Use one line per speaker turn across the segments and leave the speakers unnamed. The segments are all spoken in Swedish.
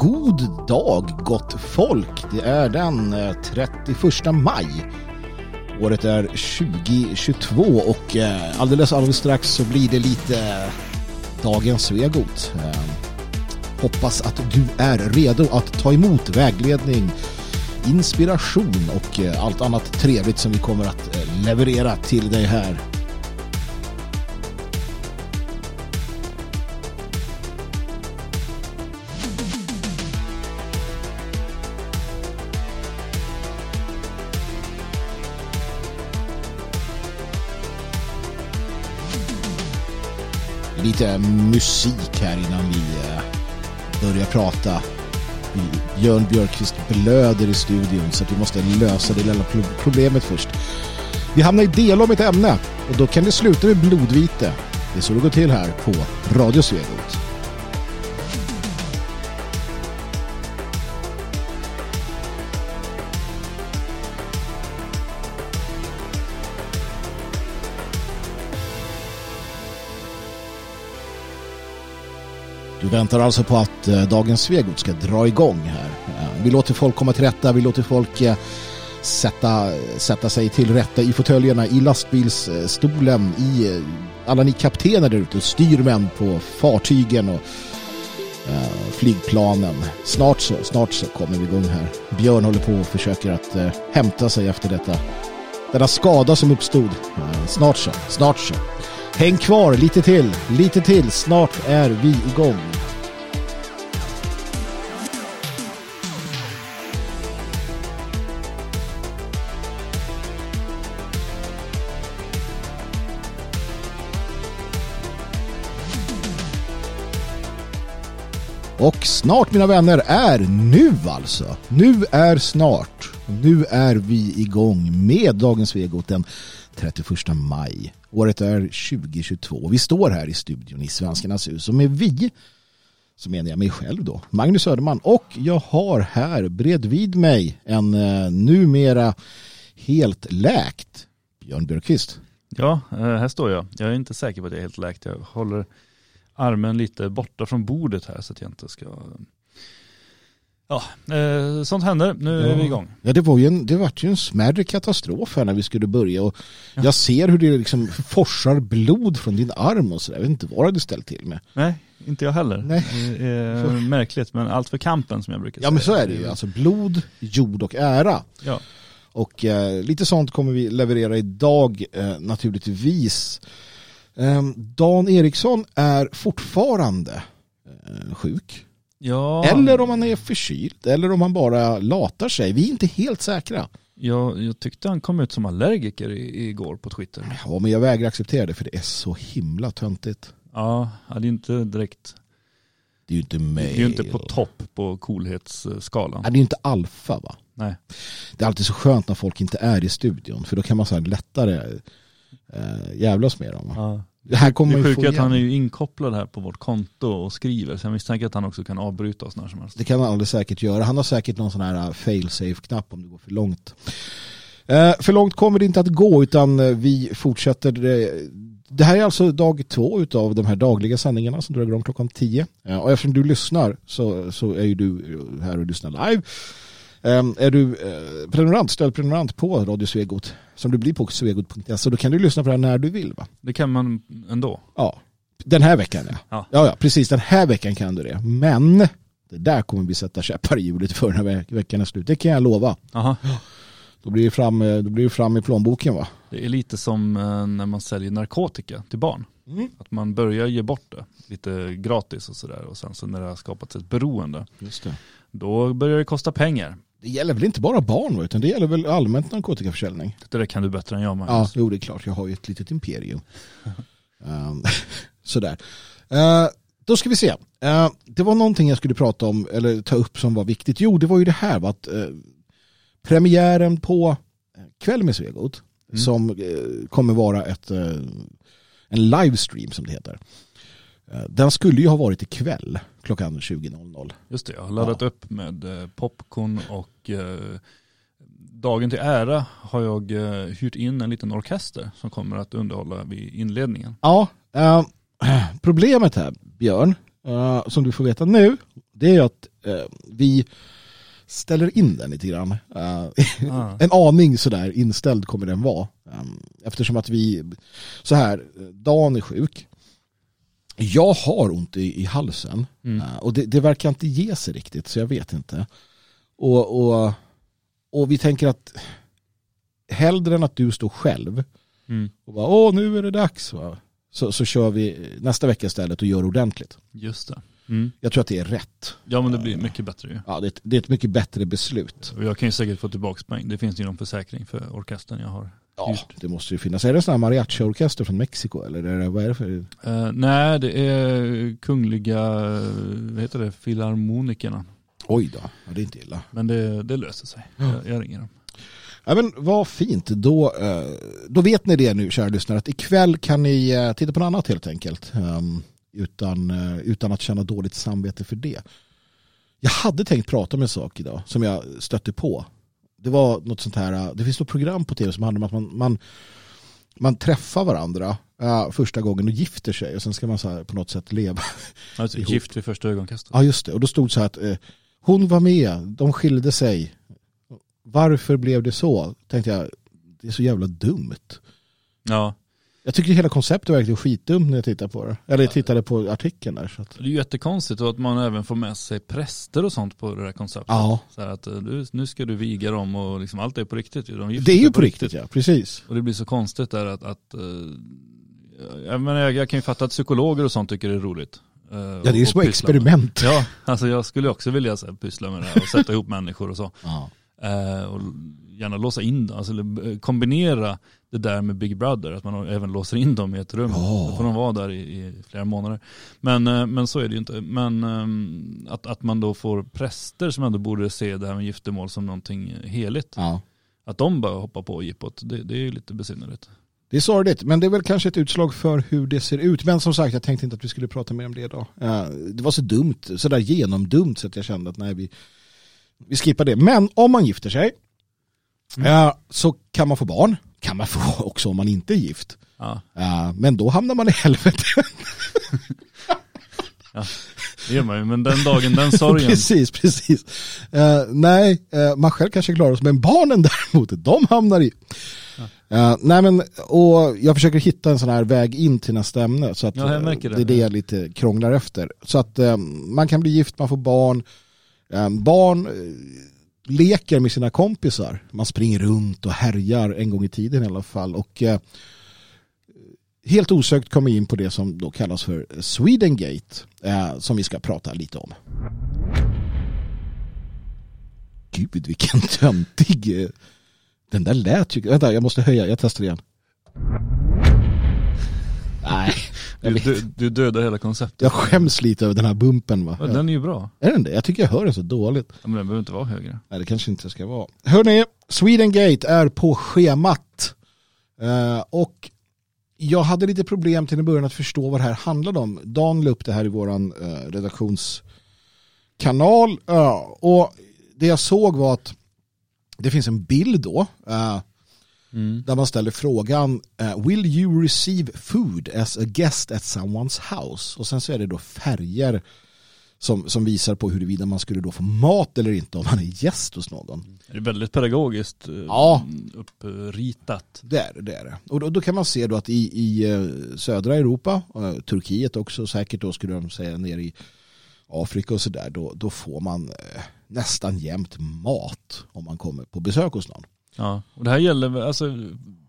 God dag gott folk. Det är den eh, 31 maj. Året är 2022 och eh, alldeles alldeles strax så blir det lite eh, dagens Svegot. Hoppas att du är redo att ta emot vägledning, inspiration och allt annat trevligt som vi kommer att leverera till dig här lite musik här innan vi eh, börjar prata. Björn Björkqvist blöder i studion så att vi måste lösa det lilla problemet först. Vi hamnar i del om ett ämne och då kan det sluta med blodvite. Det är så det går till här på Radio Svegot. Väntar alltså på att eh, dagens Svegot ska dra igång här. Eh, vi låter folk komma till rätta, vi låter folk eh, sätta, sätta sig till rätta i fåtöljerna, i lastbilsstolen, i alla ni kaptener där ute, styrmän på fartygen och flygplanen. Snart så, snart så kommer vi igång här. Björn håller på och försöker att hämta sig efter detta. Denna skada som uppstod. Snart så, snart så. Häng kvar lite till, lite till. Snart är vi igång. Och snart mina vänner är nu alltså. Nu är snart. Nu är vi igång med dagens Vegot den 31 maj. Året är 2022. Vi står här i studion i Svenskarnas hus och med vi så menar jag mig själv då, Magnus Söderman och jag har här bredvid mig en eh, numera helt läkt Björn Björkqvist.
Ja, eh, här står jag. Jag är inte säker på att jag är helt läkt. Jag håller armen lite borta från bordet här så att jag inte ska Ja, eh, sånt händer. Nu ja. är vi igång.
Ja, det var ju en, det var ju en smärre katastrof här när vi skulle börja och ja. jag ser hur det liksom forsar blod från din arm och så där. Jag vet inte vad du hade ställt till med.
Nej, inte jag heller. Nej. Det är för... märkligt, men allt för kampen som jag brukar
säga. Ja, men så är det ju. Alltså blod, jord och ära.
Ja.
Och eh, lite sånt kommer vi leverera idag eh, naturligtvis. Eh, Dan Eriksson är fortfarande eh, sjuk.
Ja.
Eller om han är förkyld, eller om han bara latar sig. Vi är inte helt säkra.
Ja, jag tyckte han kom ut som allergiker igår på Twitter.
Ja, men jag vägrar acceptera det för det är så himla töntigt.
Ja, det är inte direkt.
Det är ju inte mig.
Det är ju inte på topp på coolhetsskalan.
det är ju inte alfa va?
Nej.
Det är alltid så skönt när folk inte är i studion för då kan man så här lättare äh, jävlas med dem.
Ja. Det här kommer det sjuka är att han är ju inkopplad här på vårt konto och skriver. Så jag misstänker att han också kan avbryta oss när som helst.
Det kan han alldeles säkert göra. Han har säkert någon sån här uh, fail-safe-knapp om det går för långt. Uh, för långt kommer det inte att gå utan uh, vi fortsätter. Det här är alltså dag två av de här dagliga sändningarna som drar igång klockan tio. Och eftersom du lyssnar så, så är ju du här och lyssnar live. Um, är du uh, prenumerant, stödprenumerant på Radio Svegot som du blir på svegot.se då kan du lyssna på det här när du vill va?
Det kan man ändå?
Ja, den här veckan ja. Ja, ja, ja precis den här veckan kan du det. Men det där kommer vi sätta käppar i hjulet för den här veckan är slut. Det kan jag lova.
Aha.
Då blir, det fram, då blir det fram i plånboken va?
Det är lite som eh, när man säljer narkotika till barn. Mm. Att man börjar ge bort det lite gratis och sådär och sen så när det har skapats ett beroende.
Just det.
Då börjar det kosta pengar
det gäller väl inte bara barn utan det gäller väl allmänt narkotikaförsäljning.
Det där kan du bättre än jag
Magnus. Ja, jo det är klart. Jag har ju ett litet imperium. um, sådär. Uh, då ska vi se. Uh, det var någonting jag skulle prata om eller ta upp som var viktigt. Jo, det var ju det här att uh, premiären på Kväll med Svegot mm. som kommer vara ett, en livestream som det heter. Eh, den skulle ju ha varit ikväll klockan 20.00.
Just det, jag har laddat ja. upp med eh, popcorn och eh, dagen till ära har jag hyrt in en liten orkester som kommer att underhålla vid inledningen.
Ja, äh, problemet här Björn, som du får veta nu, det är att eh, vi ställer in den lite grann. Eh,
Ah.
en aning sådär inställd kommer den vara. Eftersom att vi, så här, Dan är sjuk. Jag har ont i, i halsen
Mm.
Uh, och det, det verkar inte ge sig riktigt så jag vet inte. Och, och, och vi tänker att hellre än att du står själv
Mm.
och bara åh nu är det dags va? Så, så kör vi nästa vecka istället och gör ordentligt.
Just det. Mm.
Jag tror att det är rätt.
Ja men det blir mycket bättre ju.
Ja, det, är ett- det är ett mycket bättre beslut.
Och jag kan ju säkert få tillbaka poäng. Det finns ju någon försäkring för orkestern jag har.
Ja, det måste ju finnas. Är det en sån här mariachi-orkester från Mexiko eller är det, vad är det för?
Eh, nej, det är kungliga, eh, vad heter det, filharmonikerna.
Oj då, ja, det är inte illa.
Men det, det löser sig. Jag, jag ringer dem.
Ja, men vad fint, då, eh, då vet ni det nu kära lyssnare att ikväll kan ni titta på något annat helt enkelt. ehm, Utan, utan att känna dåligt samvete för det. Jag hade tänkt prata om en sak idag som jag stötte på. Det var något sånt här, det finns något program på tv som handlar om att man, man, man träffar varandra eh, första gången och gifter sig och sen ska man så här på något sätt leva.
Alltså,
Ihop.
gift vid första ögonkastet.
Ja just det, och då stod det så här att eh, hon var med, de skilde sig. Varför blev det så? Tänkte jag, det är så jävla dumt.
Ja,
Jag tycker hela konceptet verkligen skitdumt när jag tittar på det. Eller jag tittade på artikeln där. Så att,
det är ju jättekonstigt och att man även får med sig präster och sånt på det här konceptet.
ja,
Så att eh, nu ska du viga dem och liksom allt är på riktigt. De
det är ju på riktigt ja, precis.
Och det blir så konstigt där att, att eh, jag, menar, jag, jag kan ju fatta att psykologer och sånt tycker det är roligt. Eh,
Ja, det är ju små experiment.
Ja, alltså jag skulle också vilja så här, pyssla med det här och sätta ihop människor och så.
Ja.
Eh, och gärna låsa in dem, alltså eh, kombinera det där med Big Brother, att man även låser in dem i ett rum.
Ja.
Då får de vara där i, i flera månader. Men, eh, men så är det ju inte. Men ehm, att, att man då får präster som ändå borde se det här med giftermål som någonting heligt.
Ja.
Att de bara hoppar på jippot, det, det är ju lite besynnerligt.
Det är sorgligt, men det är väl kanske ett utslag för hur det ser ut. Men som sagt, jag tänkte inte att vi skulle prata mer om det idag. Eh, Det var så dumt, så där genomdumt så att jag kände att nej, vi, vi skippar det. Men om man gifter sig eh, så kan man få barn. Kan man få också om man inte är gift.
Ja,
Men då hamnar man i helvete.
det gör man ju, men den dagen, den sorgen.
precis, precis. Eh, nej, eh, man själv kanske klarar sig, men barnen däremot, de hamnar i... Eh, nej men, och jag försöker hitta en sån här väg in till nästa ämne. Så att,
Ja, det.
det är det jag lite krånglar efter. Så att man kan bli gift, man får barn. Barn leker med sina kompisar. Man springer runt och härjar en gång i tiden i alla fall. Och eh, helt osökt kommer in på det som då kallas för Swedengate. Eh, som vi ska prata lite om. Gud vilken töntig. Eh, den där lät ju... Vänta jag måste höja, jag testar igen. Nej,
Du, du, du dödar hela konceptet.
jag skäms lite över den här bumpen va.
Ja, Den är ju bra.
Är den det? Jag tycker jag hör den så dåligt.
Ja, Men den behöver inte vara högre.
Nej, det kanske inte ska vara. Hörrni, Swedengate är på schemat. Eh, och jag hade lite problem till en början att förstå vad det här handlade om. Dan la upp det här i våran uh, redaktionskanal. eh, och det jag såg var att det finns en bild då. eh,
Mm.
där man ställer frågan eh, Will you receive food as a guest at someone's house? Och sen så är det då färger som, som visar på huruvida man skulle då få mat eller inte om man är gäst hos någon.
Det är väldigt pedagogiskt eh,
Ja.
uppritat.
Det är det. det, är det. Och då, då kan man se då att i, i eh, södra Europa, Turkiet också säkert då skulle de säga ner i Afrika och sådär, då, då får man nästan jämt mat om man kommer på besök hos någon.
Ja, och det här gäller, alltså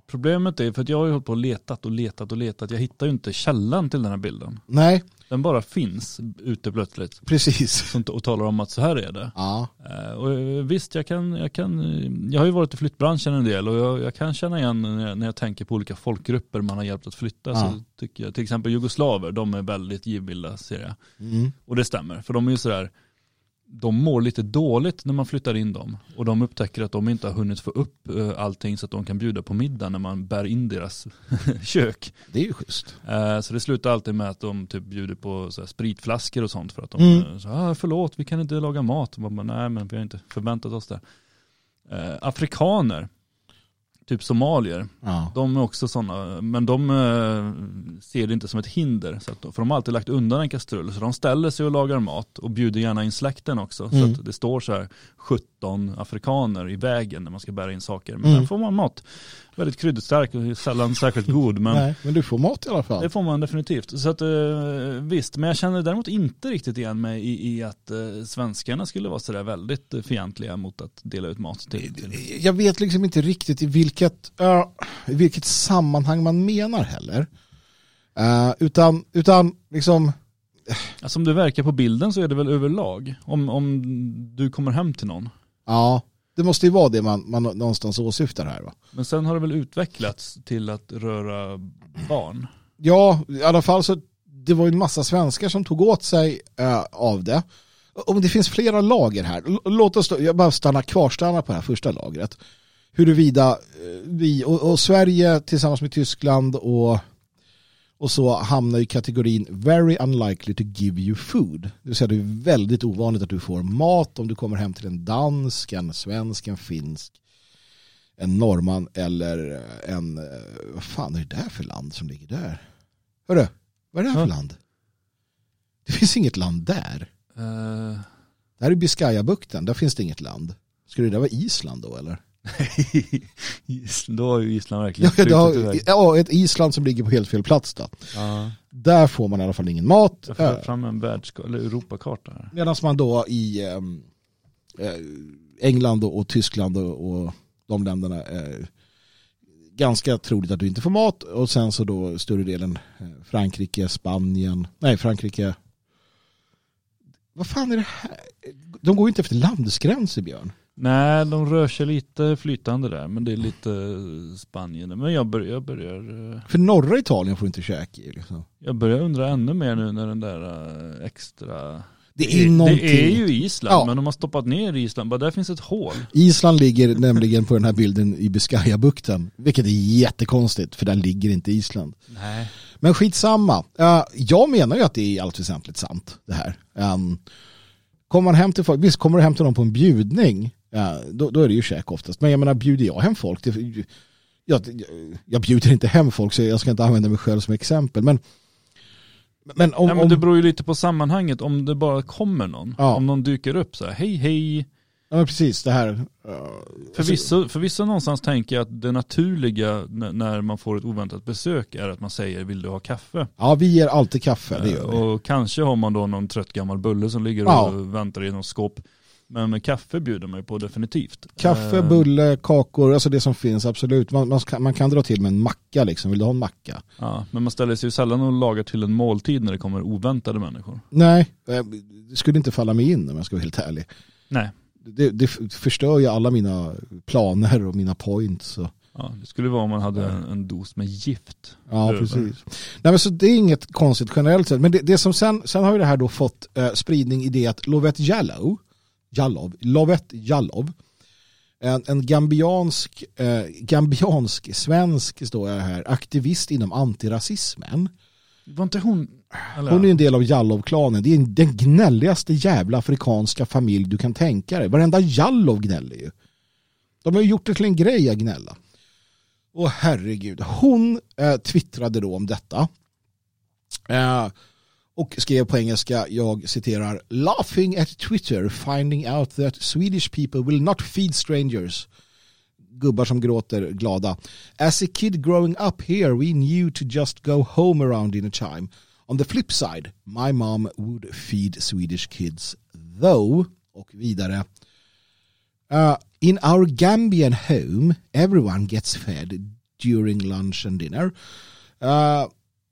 problemet är för att jag har ju hållit på och letat och letat och letat. Jag hittar ju inte källan till den här bilden.
Nej,
Den bara finns ute plötsligt
precis.
och talar om att så här är det.
Ja,
Eh, Och eh, visst, jag kan, jag kan, jag har ju varit i flyttbranschen en del och jag, jag kan känna igen när jag, när jag tänker på olika folkgrupper man har hjälpt att flytta.
Ja.
Så tycker jag, till exempel jugoslaver, de är väldigt givmilda ser jag.
mm.
Och det stämmer, för de är ju sådär, de mår lite dåligt när man flyttar in dem. Och de upptäcker att de inte har hunnit få upp eh, allting så att de kan bjuda på middag när man bär in deras kök.
det är ju schysst.
Eh, Så det slutar alltid med att de typ bjuder på så spritflaskor och sånt för att de
Mm.
mm. så, ah, förlåt vi kan inte laga mat. Och man bara, Nej men vi har inte förväntat oss det. Eh, Afrikaner typ somalier.
Ja.
De är också sådana, men de eh, ser det inte som ett hinder. Så att, för de har alltid lagt undan en kastrull. Så de ställer sig och lagar mat och bjuder gärna in släkten också.
Mm.
Så att det står så här 17 afrikaner i vägen när man ska bära in saker. Men
Mm.
där får man mat. Väldigt kryddstark och sällan särskilt god. Men
Nej, men du får mat i alla fall.
det får man definitivt. Så att, eh, visst, men jag känner däremot inte riktigt igen mig i, i att eh, svenskarna skulle vara sådär väldigt eh, fientliga mot att dela ut mat till. till.
Jag vet liksom inte riktigt i vilket, ja, i vilket sammanhang man menar heller. Eh, utan, utan liksom,
Alltså, om det verkar på bilden så är det väl överlag. Om, om du kommer hem till någon.
Ja, det måste ju vara det man, man någonstans åsyftar här va.
Men sen har det väl utvecklats till att röra barn.
Ja, i alla fall så det var ju en massa svenskar som tog åt sig eh, av det. Om det finns flera lager här, låt oss då, jag bara stanna kvarstanna på det här första lagret. Huruvida eh, vi och, och Sverige tillsammans med Tyskland och, och så hamnar i kategorin very unlikely to give you food. Det vill säga det är väldigt ovanligt att du får mat om du kommer hem till en dansk, en svensk, en finsk, en norrman eller en, eh, vad fan är det där för land som ligger där? Hörru, vad är det här för
Ja.
land? Det finns inget land där.
Eh,
Det här är Biscayabukten, där finns det inget land. Skulle det där vara Island då eller?
Då har ju Island verkligen
Ja, har, ja, ett Island som ligger på helt fel plats då.
Ja,
Där får man i alla fall ingen mat.
jag får fram en världskarta, eller Europakarta.
Medan man då i ehm, eh, England och, och Tyskland och, och de länderna är ganska troligt att du inte får mat och sen så då större delen eh, Frankrike, Spanien, nej Frankrike. Vad fan är det här? De går ju inte efter landsgränser Björn.
Nej, de rör sig lite flytande där, men det är lite Spanien. Men jag börjar, jag börjar, eh,
För norra Italien får du inte käka i. Liksom.
jag börjar undra ännu mer nu när den där eh, extra...
Det är
det är ju Island,
Ja.
men de har stoppat ner Island. Bara där finns ett hål.
Island ligger nämligen på den här bilden i Biscayabukten. Vilket är jättekonstigt för där ligger inte Island.
Nej.
Men skitsamma. Jag menar ju att det är i allt väsentligt sant det här. Um, kommer man hem till folk, visst kommer du hem till någon på en bjudning, ja, då, då är det ju käk oftast. Men jag menar bjuder jag hem folk, det, jag, jag bjuder inte hem folk så jag ska inte använda mig själv som exempel. Men, men om,
Nej, men det beror ju lite på sammanhanget. Om det bara kommer någon.
Ja.
Om någon dyker upp så här, hej hej.
ja, men precis det här. uh,
Förvisso, förvisso någonstans tänker jag att det naturliga när man får ett oväntat besök är att man säger vill du ha kaffe?
Ja, vi ger alltid kaffe, det gör vi.
Och kanske har man då någon trött gammal bulle som ligger
Ja.
och väntar i något skåp. Men kaffe bjuder man ju på definitivt.
Kaffe,
Eh,
bulle, kakor, alltså det som finns absolut. Man, man, ska, man kan dra till med en macka liksom. Vill du ha en macka?
Ja, men man ställer sig ju sällan och lagar till en måltid när det kommer oväntade människor.
Nej, eh, det skulle inte falla mig in om jag ska vara helt ärlig.
Nej,
Det, det förstör ju alla mina planer och mina points. Och,
ja, det skulle vara om man hade en, en dos med gift.
ja,
Över.
precis. Nej, men så det är inget konstigt generellt sett. Men det, det som sen, sen har ju det här då fått eh, spridning i det att Lovet Jallow, Jallov, Lovet Jallov, en, en gambiansk, eh, gambiansk, svensk står jag här, aktivist inom antirasismen.
Var inte hon... Eller,
Hon är en del av Jallov-klanen. Det är den gnälligaste jävla afrikanska familj du kan tänka dig. Varenda Jallov gnäller ju. De har ju gjort det till en grej att gnälla. Och herregud, hon eh, twittrade då om detta. Eh, och skrev på engelska, jag citerar, laughing at Twitter finding out that Swedish people will not feed strangers. Gubbar som gråter glada. As a kid growing up here we knew to just go home around dinner time. On the flip side, my mom would feed Swedish kids though. Och vidare. Uh, in our Gambian home, everyone gets fed during lunch and dinner. Uh,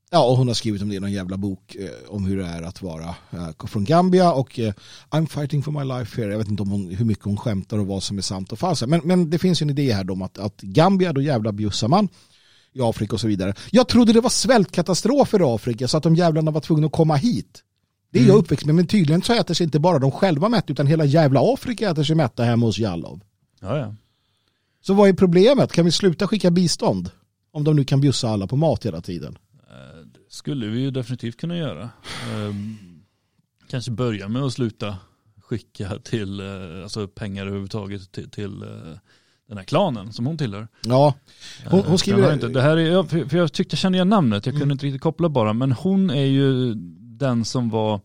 ja, och hon har skrivit om det i någon jävla bok eh, om hur det är att vara eh, från Gambia och eh, I'm fighting for my life here. Jag vet inte om hon, hur mycket hon skämtar och vad som är sant och falskt. Men, men det finns ju en idé här om att, att Gambia, då jävla bjussar man i Afrika och så vidare. Jag trodde det var svältkatastrofer i Afrika så att de jävlarna var tvungna att komma hit. Det är jag uppväxt med, men tydligen så äter sig inte bara de själva mätta utan hela jävla Afrika äter sig mätta hemma hos Jallov.
Ja, ja.
Så vad är problemet? Kan vi sluta skicka bistånd? Om de nu kan bjussa alla på mat hela tiden.
Skulle vi ju definitivt kunna göra. Eh, Kanske börja med att sluta skicka till, eh, alltså pengar överhuvudtaget till, till eh, den här klanen som hon tillhör.
Ja, hon, hon
Eh,
skriver...
den har inte, det här är, för jag tyckte jag kände igen namnet, jag kunde
Mm.
inte riktigt koppla bara, men hon är ju den som var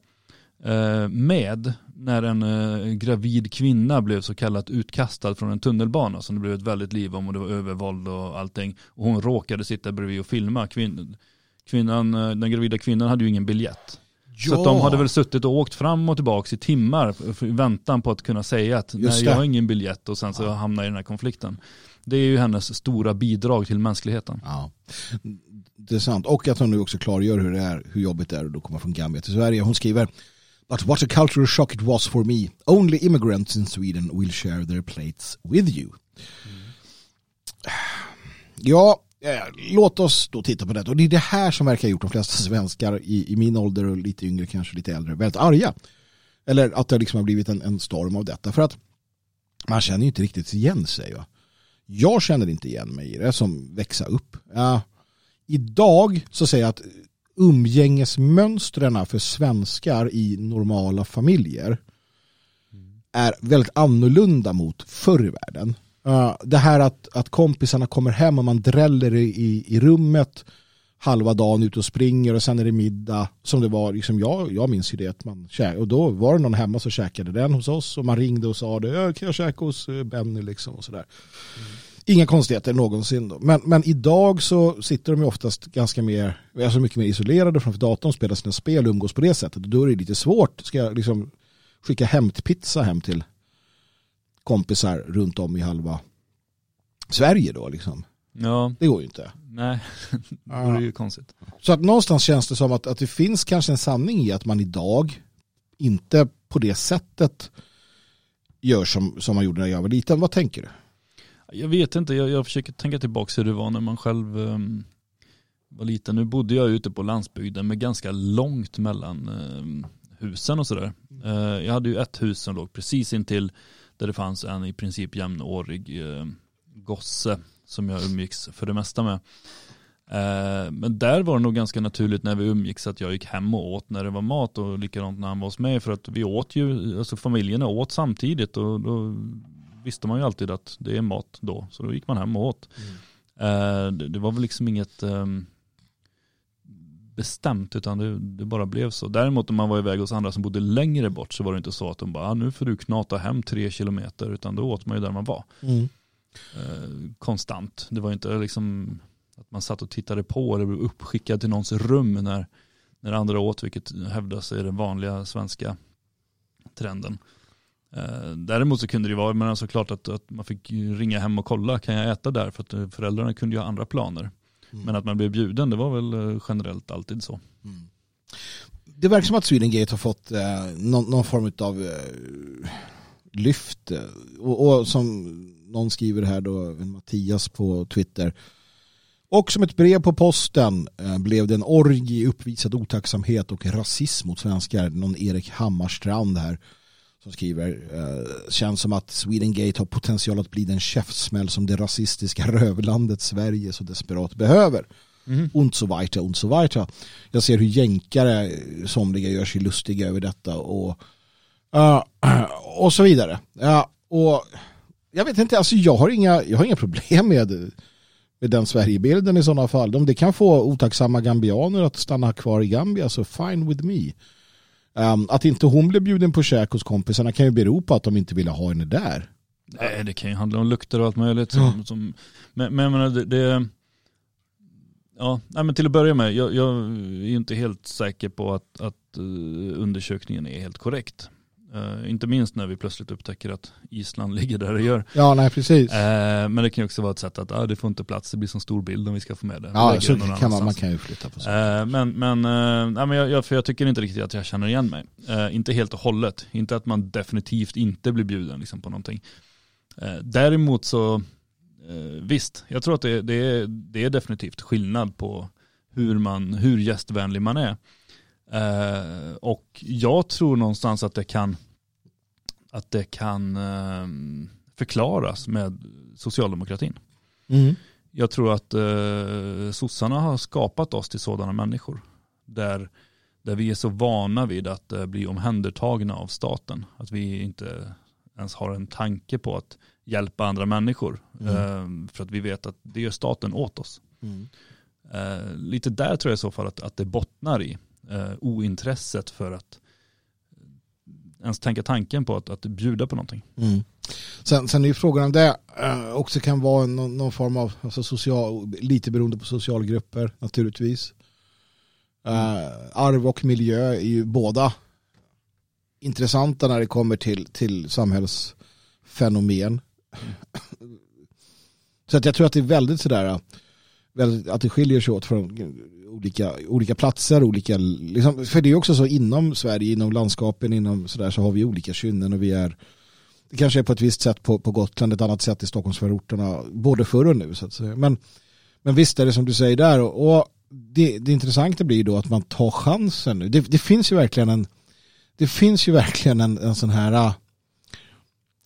med när en gravid kvinna blev så kallat utkastad från en tunnelbana som det blev ett väldigt liv om och det var övervåld och allting. Och hon råkade sitta bredvid och filma. Kvin, kvinnan, eh, den gravida kvinnan hade ju ingen biljett. Så att de hade väl suttit och åkt fram och tillbaka i timmar i väntan på att kunna säga att
Just
nej
det.
jag har ingen biljett och sen så hamnar i den här konflikten. Det är ju hennes stora bidrag till mänskligheten.
Ja, det är sant. Och att hon nu också klargör hur det är, hur jobbigt det är att då komma från Gambia till Sverige. Hon skriver But what a cultural shock it was for me. Only immigrants in Sweden will share their plates with you. Ja, eh, låt oss då titta på det. Och det är det här som verkar ha gjort de flesta svenskar i, i min ålder och lite yngre, kanske lite äldre, väldigt arga. Eller att det liksom har blivit en, en storm av detta. För att man känner ju inte riktigt igen sig. Va? Jag känner inte igen mig i det som växa upp. Ja, idag så säger jag att umgängesmönstren för svenskar i normala familjer är väldigt annorlunda mot förr i världen. Uh, det här att, att kompisarna kommer hem och man dräller i, i, rummet halva dagen ute och springer och sen är det middag som det var, liksom jag, jag minns ju det att man och då var det någon hemma så käkade den hos oss och man ringde och sa det, "Ja, kan jag käka hos eh, Benny liksom och sådär. Inga konstigheter någonsin då. Men, men idag så sitter de ju oftast ganska mer, alltså mycket mer isolerade framför datorn, spelar sina spel och umgås på det sättet. Då är det lite svårt. Ska jag liksom skicka hämtpizza hem till kompisar runt om i halva Sverige då liksom?
Ja,
Det går ju inte.
nej, det vore ju konstigt.
Så att någonstans känns det som att, att det finns kanske en sanning i att man idag inte på det sättet gör som, som man gjorde när jag var liten. Vad tänker du?
Jag vet inte, jag, jag försöker tänka tillbaka hur det var när man själv ehm, var liten. Nu bodde jag ute på landsbygden med ganska långt mellan ehm, husen och sådär. Eh, jag hade ju ett hus som låg precis intill där det fanns en i princip jämnårig eh, gosse som jag umgicks för det mesta med. Eh, men där var det nog ganska naturligt när vi umgicks att jag gick hem och åt när det var mat och likadant när han var hos mig för att vi åt ju, alltså familjerna åt samtidigt och då visste man ju alltid att det är mat då. Så då gick man hem och åt. Eh, det, det var väl liksom inget ehm, bestämt utan det, det bara blev så. Däremot om man var iväg hos andra som bodde längre bort så var det inte så att de bara, ah, nu får du knata hem tre kilometer utan då åt man ju där man var.
Mm.
Eh, konstant. Det var inte liksom att man satt och tittade på eller blev uppskickad till någons rum när, när andra åt, vilket hävdas är den vanliga svenska trenden. Eh, däremot så kunde det vara, men alltså klart att, att man fick ringa hem och kolla, kan jag äta där? För att eh, föräldrarna kunde ju ha andra planer.
Mm.
Men att man blev bjuden, det var väl eh, generellt alltid så.
Mm. Det verkar som att Swedengate har fått eh, någon, någon form av eh, lyft. eh, Och, och som någon skriver här då, Mattias på Twitter. Och som ett brev på posten eh, blev det en orgie uppvisad otacksamhet och rasism mot svenskar. Någon Erik Hammarstrand här som skriver eh, känns som att Swedengate har potential att bli den käftsmäll som det rasistiska rövlandet Sverige så desperat behöver und so weiter und so weiter. Jag ser hur jänkare somliga gör sig lustiga över detta och, eh, och så vidare. Ja, och jag vet inte, alltså jag har inga, jag har inga problem med, med den Sverigebilden i sådana fall. Om det kan få otacksamma gambianer att stanna kvar i Gambia så fine with me. Um, att inte hon blev bjuden på käk hos kompisarna kan ju bero på att de inte ville ha henne där.
Nej, det kan ju handla om lukter och allt möjligt. Som, som, men, men jag menar, det, det Ja, nej, men till att börja med, jag, jag är ju inte helt säker på att, att eh, undersökningen är helt korrekt. Eh, inte minst när vi plötsligt upptäcker att Island ligger där det gör.
Ja, nej precis.
Eh, men det kan ju också vara ett sätt att ah, det får inte plats, det blir som stor bild om vi ska få med det.
Ja, så
det
kan man, man kan ju flytta på sig.
Eh, men men, nej, men jag, jag, för jag tycker inte riktigt att jag känner igen mig. Inte helt och hållet. Inte att man definitivt inte blir bjuden liksom, på någonting. Däremot så, visst, jag tror att det, det, är, det är definitivt skillnad på hur, man, hur gästvänlig man är. Eh, och jag tror någonstans att det kan, att det kan eh, förklaras med socialdemokratin.
Mm.
Jag tror att eh, sossarna har skapat oss till sådana människor. Där, där vi är så vana vid att eh, bli omhändertagna av staten. Att vi inte ens har en tanke på att hjälpa andra människor.
Mm.
Eh, för att vi vet att det gör staten åt oss.
Mm.
Eh, lite där tror jag i så fall att, att det bottnar i eh, ointresset för att ens tänka tanken på att, att bjuda på någonting.
Mm. Sen, sen är ju frågan om det eh, också kan vara någon, någon form av alltså social, lite beroende på socialgrupper naturligtvis. Eh, arv och miljö är ju båda intressanta när det kommer till, till samhällsfenomen. Så att jag tror att det är väldigt sådär väldigt, att det skiljer sig åt från olika, olika platser, olika, liksom, för det är också så inom Sverige, inom landskapen, inom sådär så har vi olika kynnen och vi är det kanske är på ett visst sätt på, på Gotland, ett annat sätt i Stockholmsförorterna, både förr och nu så att säga. Men, men visst är det som du säger där och, och det, det intressanta blir då att man tar chansen nu. Det, det finns ju verkligen en det finns ju verkligen en, en sån här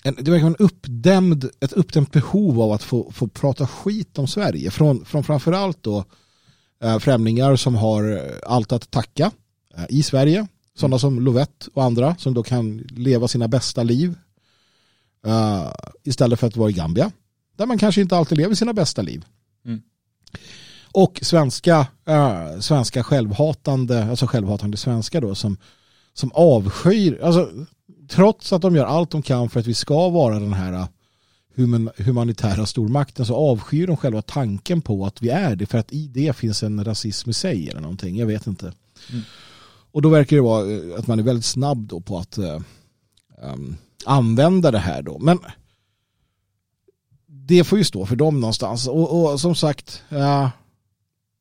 en, det verkar en uppdämd, ett uppdämt behov av att få, få prata skit om Sverige från, från framförallt då äh, främlingar som har allt att tacka äh, i Sverige. Sådana mm. som Lovette och andra som då kan leva sina bästa liv Uh, istället för att vara i Gambia. Där man kanske inte alltid lever sina bästa liv. Mm. Och svenska, svenska självhatande, alltså självhatande svenska då som, som avskyr, alltså trots att de gör allt de kan för att vi ska vara den här human, humanitära stormakten så avskyr de själva tanken på att vi är det för att i det finns en rasism i sig eller någonting, jag vet inte. Mm. Och då verkar det vara eh, att man är väldigt snabb då på att um, använda det här då. Men det får ju stå för dem någonstans. Och, och som sagt, ja,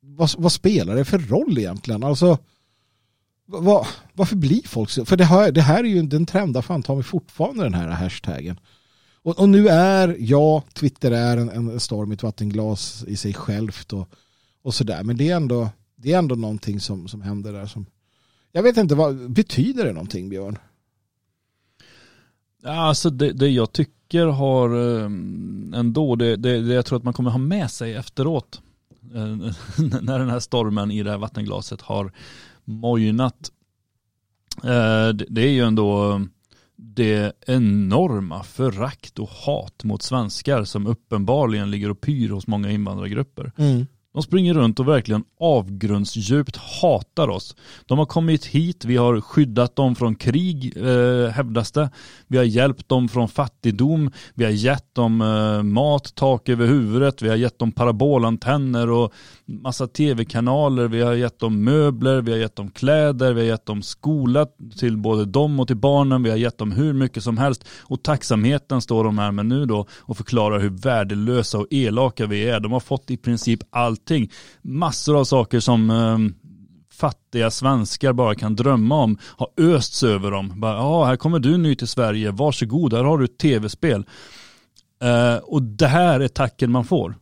vad, vad, spelar det för roll egentligen? Alltså, var, varför blir folk så? För det här, det här är ju, den trendar fan tar mig fortfarande den här hashtaggen. Och, och, nu är, ja, Twitter är en, en storm i ett vattenglas i sig självt och, och sådär. Men det är ändå, det är ändå någonting som, som händer där som, jag vet inte, vad betyder det någonting Björn?
Alltså det, det jag tycker har eh, ändå, det, det, det jag tror att man kommer ha med sig efteråt eh, när den här stormen i det här vattenglaset har mojnat. Eh, det är ju ändå det enorma förakt och hat mot svenskar som uppenbarligen ligger och pyr hos många invandrargrupper. Mm. De springer runt och verkligen avgrundsdjupt hatar oss. De har kommit hit, vi har skyddat dem från krig, eh, hävdas det. Vi har hjälpt dem från fattigdom, vi har gett dem eh, mat, tak över huvudet, vi har gett dem parabolantenner och massa tv-kanaler, vi har gett dem möbler, vi har gett dem kläder, vi har gett dem skola till både dem och till barnen, vi har gett dem hur mycket som helst. Och tacksamheten står de här med nu då och förklarar hur värdelösa och elaka vi är. De har fått i princip allt allting. Massor av saker som eh, fattiga svenskar bara kan drömma om har östs över dem. ja, här kommer du ny till Sverige, varsågod, här har du ett tv-spel. Eh, och det här är tacken man får.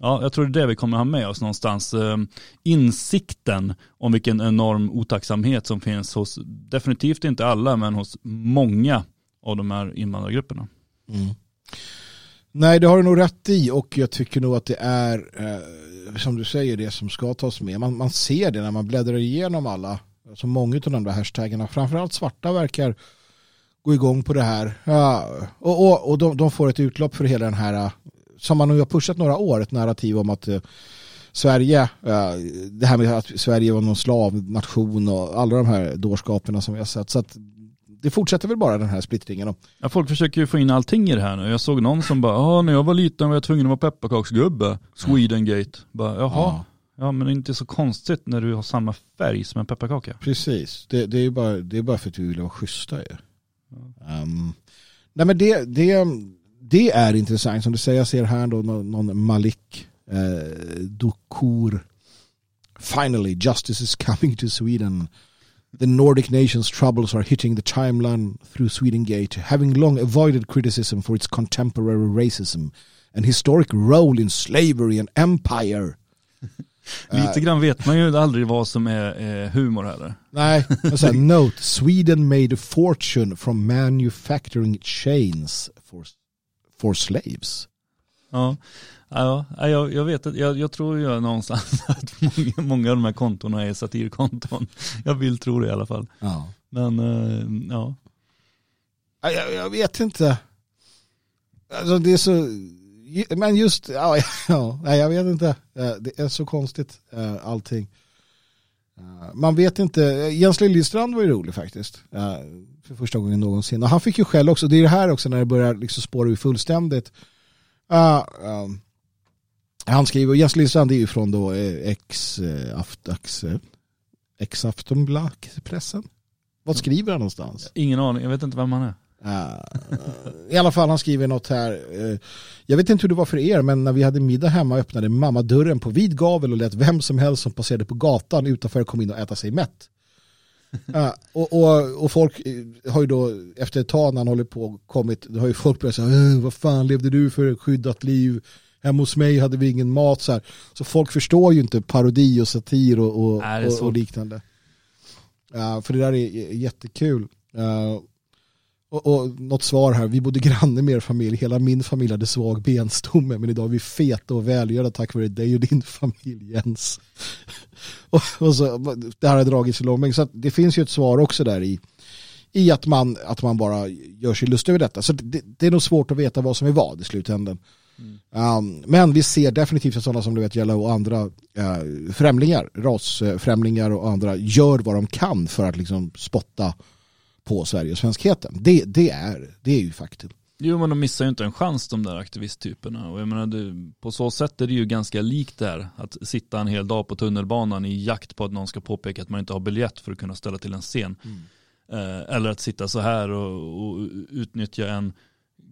Ja, jag tror det är det vi kommer ha med oss någonstans. Ehm, insikten om vilken enorm otacksamhet som finns hos, definitivt inte alla, men hos många av de här invandrargrupperna. Mm.
Nej, det har du nog rätt i och jag tycker nog att det är, eh, som du säger, det som ska tas med. Man, man ser det när man bläddrar igenom alla, alltså många av de där hashtaggarna, framförallt svarta verkar gå igång på det här. Ja, och och, och de, de, får ett utlopp för hela den här eh, som man nu har pushat några år, ett narrativ om att eh, Sverige, eh, det här med att Sverige var någon slavnation och alla de här dårskaperna som vi har sett. Så att det fortsätter väl bara den här splittringen.
Ja, folk försöker ju få in allting i det här nu. Jag såg någon som bara, när jag var liten var jag tvungen att vara pepparkaksgubbe. Swedengate. Bara, Jaha. Ja. ja. men det är inte så konstigt när du har samma färg som en pepparkaka.
Precis, det, det är, bara, det är bara för att du vill vara schyssta ju. Ja. Um, nej men det, det, det är intressant. Som du säger, jag ser här då någon, någon Malik eh, Dokur. Finally, justice is coming to Sweden. The Nordic nations' troubles are hitting the timeline through Sweden Gate, having long avoided criticism for its contemporary racism and historic role in slavery and empire.
Lite grann vet man ju aldrig vad som är eh, humor heller.
Nej, alltså, note, Sweden made a fortune from manufacturing chains for for slaves.
Ja, ja jag, jag vet att jag, jag tror ju någonstans att många, många av de här kontona är satirkonton. Jag vill tro det i alla fall. Ja. Men uh, ja.
Jag, jag, vet inte. Alltså det är så, men just, ja, jag vet inte. Eh, Det är så konstigt eh, allting. Eh, Man vet inte, Jens Liljestrand var ju rolig faktiskt. eh, För första gången någonsin. Och han fick ju skäll också, det är det här också när det börjar liksom spåra ur fullständigt. Ja, ehm, han skriver, och Jens Liljestrand är ju från då eh, ex, eh, eh, ex Aftonbladet-pressen. Vad skriver han någonstans?
Ingen aning, jag vet inte vem han är.
Uh, I alla fall han skriver något här. Uh, jag vet inte hur det var för er men när vi hade middag hemma öppnade mamma dörren på vid gavel och lät vem som helst som passerade på gatan utanför komma in och äta sig mätt. Uh, och, och, och folk eh, har ju då efter ett tag när han håller på kommit, då har ju folk börjat säga "Eh, vad fan levde du för skyddat liv? Hemma hos mig hade vi ingen mat så här. Så folk förstår ju inte parodi och satir och, och,
Nej,
och, och liknande. Uh, för det där är jättekul. Uh, och, och något svar här, vi bodde granne med er familj, hela min familj hade svag benstomme men idag är vi feta och välgörda tack vare dig och din familj Jens. och, och så, det här har dragits i långbänk så det finns ju ett svar också där i, i att, man, att man bara gör sig lustig över detta. Så det, det är nog svårt att veta vad som är vad i slutändan. Um, men vi ser definitivt att sådana som du vet Jello och andra uh, främlingar, rasfrämlingar och andra gör vad de kan för att liksom spotta på Sverige och svenskheten. Det, det, är, det är ju faktum.
Jo men de missar ju inte en chans de där aktivisttyperna. Och jag menar, det, på så sätt är det ju ganska likt där. Att sitta en hel dag på tunnelbanan i jakt på att någon ska påpeka att man inte har biljett för att kunna ställa till en scen. Eh, eller att sitta så här och, och utnyttja en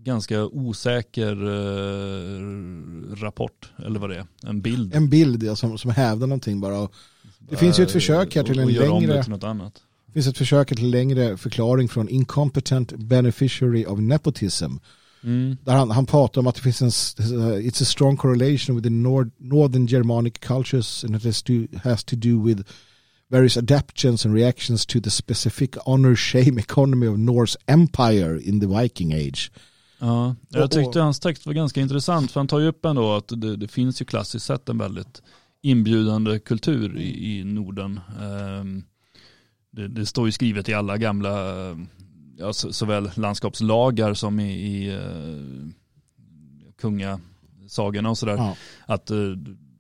ganska osäker eh, rapport. Eller vad det är. En bild.
En bild ja, som, som hävdar någonting bara. Och det finns ju ett försök här till en längre-
till något annat.
Det finns ett försök till längre förklaring från incompetent beneficiary of nepotism.
Mm.
Där han, han pratar om att det finns en s- it's a strong correlation with the nord, northern Germanic cultures and it has to, has to do with various adaptations and reactions to the specific honor shame economy of Norse empire in the Viking age.
Ja, jag tyckte hans text var ganska intressant för han tar ju upp ändå att det, det finns ju klassiskt sett en väldigt inbjudande kultur i, i Norden. Ehm, det, det står ju skrivet i alla gamla, eh, ja, så, såväl landskapslagar som i, i uh, kungasagorna och sådär,
Ja.
att eh,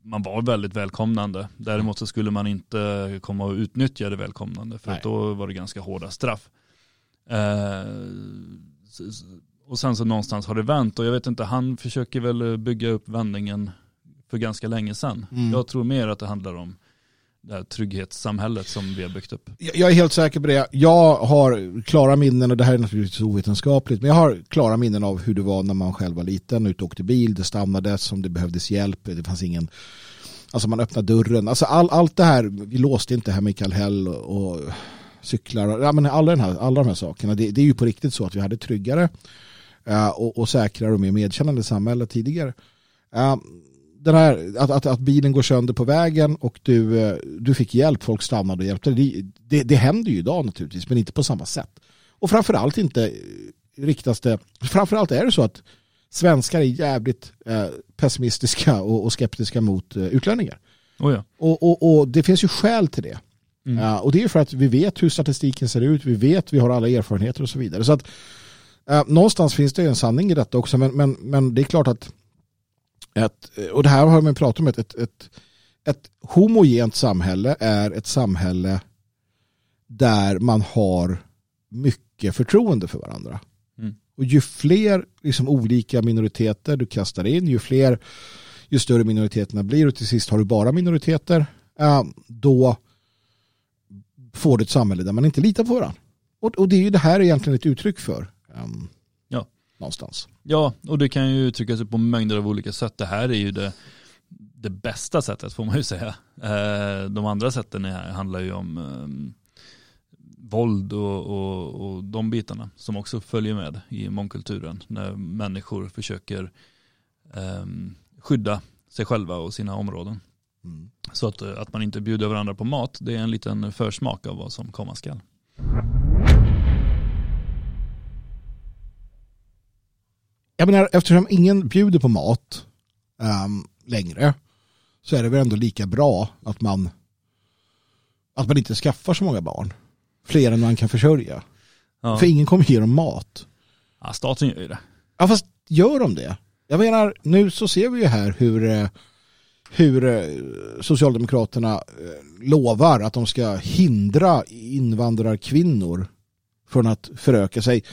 man var väldigt välkomnande. Däremot så skulle man inte komma och utnyttja det välkomnande för då var det ganska hårda straff. Eh, s- och sen så någonstans har det vänt och jag vet inte, han försöker väl bygga upp vändningen för ganska länge sedan.
Mm.
Jag tror mer att det handlar om det här trygghetssamhället som vi har byggt upp.
Jag är helt säker på det. Jag har klara minnen, och det här är naturligtvis ovetenskapligt, men jag har klara minnen av hur det var när man själv var liten, ute och åkte bil, det stannades om det behövdes hjälp, det fanns ingen, alltså man öppnade dörren, alltså all, allt det här, vi låste inte hemma i Kallhäll och, cyklar, ja, men alla, den här, alla de här sakerna, det, det är ju på riktigt så att vi hade tryggare och, och säkrare och mer medkännande samhälle tidigare. Eh, den här, att, att, att bilen går sönder på vägen och du, eh, du fick hjälp, folk stannade och hjälpte dig. Det, det, det händer ju idag naturligtvis, men inte på samma sätt. Och framförallt inte eh, riktas det, framförallt är det så att svenskar är jävligt eh, pessimistiska och, skeptiska mot eh, utlänningar.
Oh ja.
Och, och, och det finns ju skäl till det.
Mm.
Och det är för att vi vet hur statistiken ser ut, vi vet, vi har alla erfarenheter och så vidare. Så att eh, någonstans finns det en sanning i detta också, men, men, men det är klart att ett, och det här har man pratat om, ett, ett, ett, ett homogent samhälle är ett samhälle där man har mycket förtroende för varandra.
Mm.
Och ju fler liksom, olika minoriteter du kastar in, ju fler, ju större minoriteterna blir och till sist har du bara minoriteter, eh, då får du ett samhälle där man inte litar på varandra. Och det är ju det här egentligen ett uttryck för. Ehm,
Ja.
Någonstans.
Ja, och det kan ju uttrycka sig på mängder av olika sätt. Det här är ju det, det bästa sättet får man ju säga. Eh, De andra sätten är, handlar ju om eh, våld och, och, och de bitarna som också följer med i mångkulturen. När människor försöker eh, skydda sig själva och sina områden.
Mm.
Så att, eh, att man inte bjuder varandra på mat, det är en liten försmak av vad som komma skall.
Jag menar, eftersom ingen bjuder på mat ehm, längre så är det väl ändå lika bra att man att man inte skaffar så många barn. Fler än man kan försörja.
Ja.
För ingen kommer ge dem mat.
ja, staten gör ju det.
Ja, fast gör de det. Jag menar, nu så ser vi ju här hur, eh, hur eh, Socialdemokraterna eh, lovar att de ska hindra invandrarkvinnor från att föröka sig.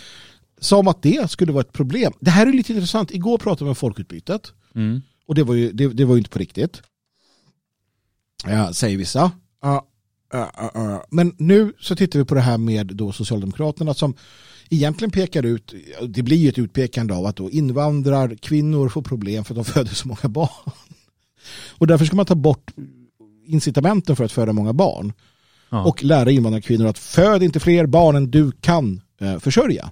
Som att det skulle vara ett problem. Det här är lite intressant. Igår pratade vi om folkutbytet.
Mm.
Och det var ju, det, det var ju inte på riktigt. Ja, säger vissa. Ja, ja, ja. Men nu så tittar vi på det här med då Socialdemokraterna som egentligen pekar ut, det blir ju ett utpekande av att då invandrarkvinnor får problem för att de föder så många barn. Och därför ska man ta bort incitamenten för att föda många barn.
Ja.
Och lära invandrarkvinnor att föd inte fler barn än du kan eh, försörja.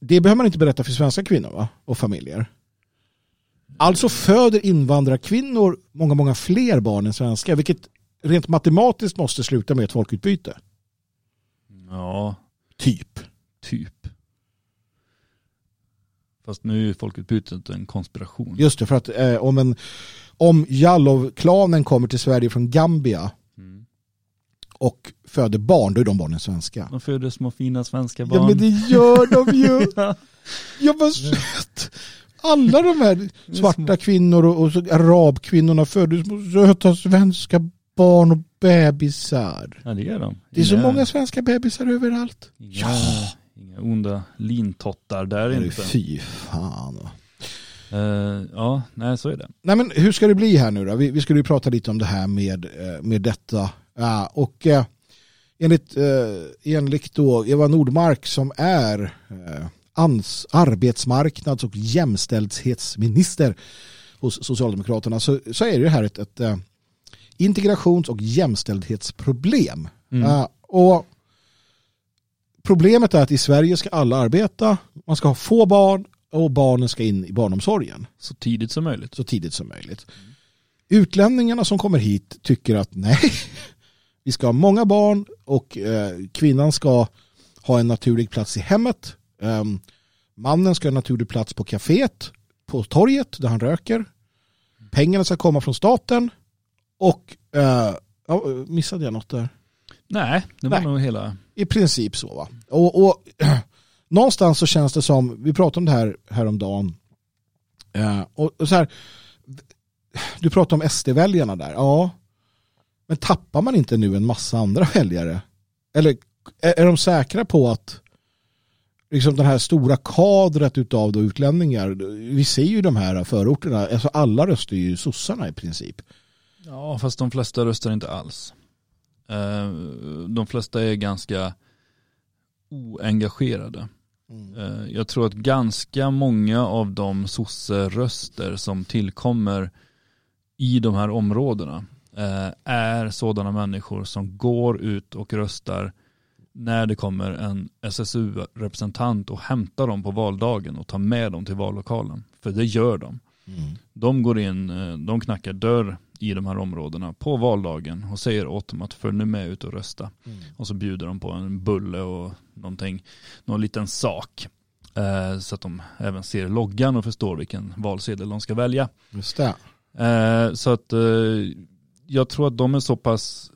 Det behöver man inte berätta för svenska kvinnor va? och familjer. Alltså föder invandrarkvinnor många, många fler barn än svenska, vilket rent matematiskt måste sluta med ett folkutbyte.
ja,
Typ.
typ. Fast nu är ju folkutbytet en konspiration.
Just det, för att eh, om, en, om Jallow-klanen kommer till Sverige från Gambia. Och föder barn, då är de barnen svenska.
De föder små fina svenska barn.
Ja men det gör de ju.
Ja.
Jag var sött. Alla de här svarta kvinnor och, arabkvinnorna födde små söta svenska barn och bebisar.
ja, det är de.
Det är så många svenska bebisar överallt.
Inga,
Ja.
inga onda lintottar där inte.
Fy fan.
Eh, ja, nej så är det.
Nej men hur ska det bli här nu då? Vi, vi skulle ju prata lite om det här med, eh, med detta. Ja, och eh, enligt, eh, enligt då Eva Nordmark som är eh, ans, arbetsmarknads och jämställdhetsminister hos Socialdemokraterna så, så är det här ett, ett eh, integrations och jämställdhetsproblem.
Mm.
Ja, och problemet är att i Sverige ska alla arbeta, man ska ha få barn och barnen ska in i barnomsorgen
Så tidigt som möjligt.
så tidigt som möjligt. Utlänningarna som kommer hit tycker att nej, vi ska ha många barn och eh, kvinnan ska ha en naturlig plats i hemmet. Ehm, mannen ska ha en naturlig plats på kaféet, på torget där han röker. Pengarna ska komma från staten och eh, ja, missade jag något där?
Nej, det var
Nej.
nog hela...
I princip så va. Och, och någonstans så känns det som, vi pratade om det här häromdagen. Eh, och, och så här, du pratade om SD-väljarna där. Ja. Men tappar man inte nu en massa andra väljare? Eller är, de säkra på att liksom den här stora kadret utav då utlänningar, vi ser ju de här förorterna, alltså alla röstar ju sossarna i princip.
Ja, fast de flesta röstar inte alls. Eh, De flesta är ganska oengagerade. Eh, Jag tror att ganska många av de sosse-röster som tillkommer i de här områdena är sådana människor som går ut och röstar när det kommer en SSU-representant och hämtar dem på valdagen och tar med dem till vallokalen. För det gör de.
Mm.
De går in, eh, de knackar dörr i de här områdena på valdagen och säger åt dem att följ nu med ut och rösta.
Mm.
Och så bjuder de på en bulle och någonting, någon liten sak. Eh, så att de även ser loggan och förstår vilken valsedel de ska välja.
Just det.
Eh, så att eh, jag tror att de är så pass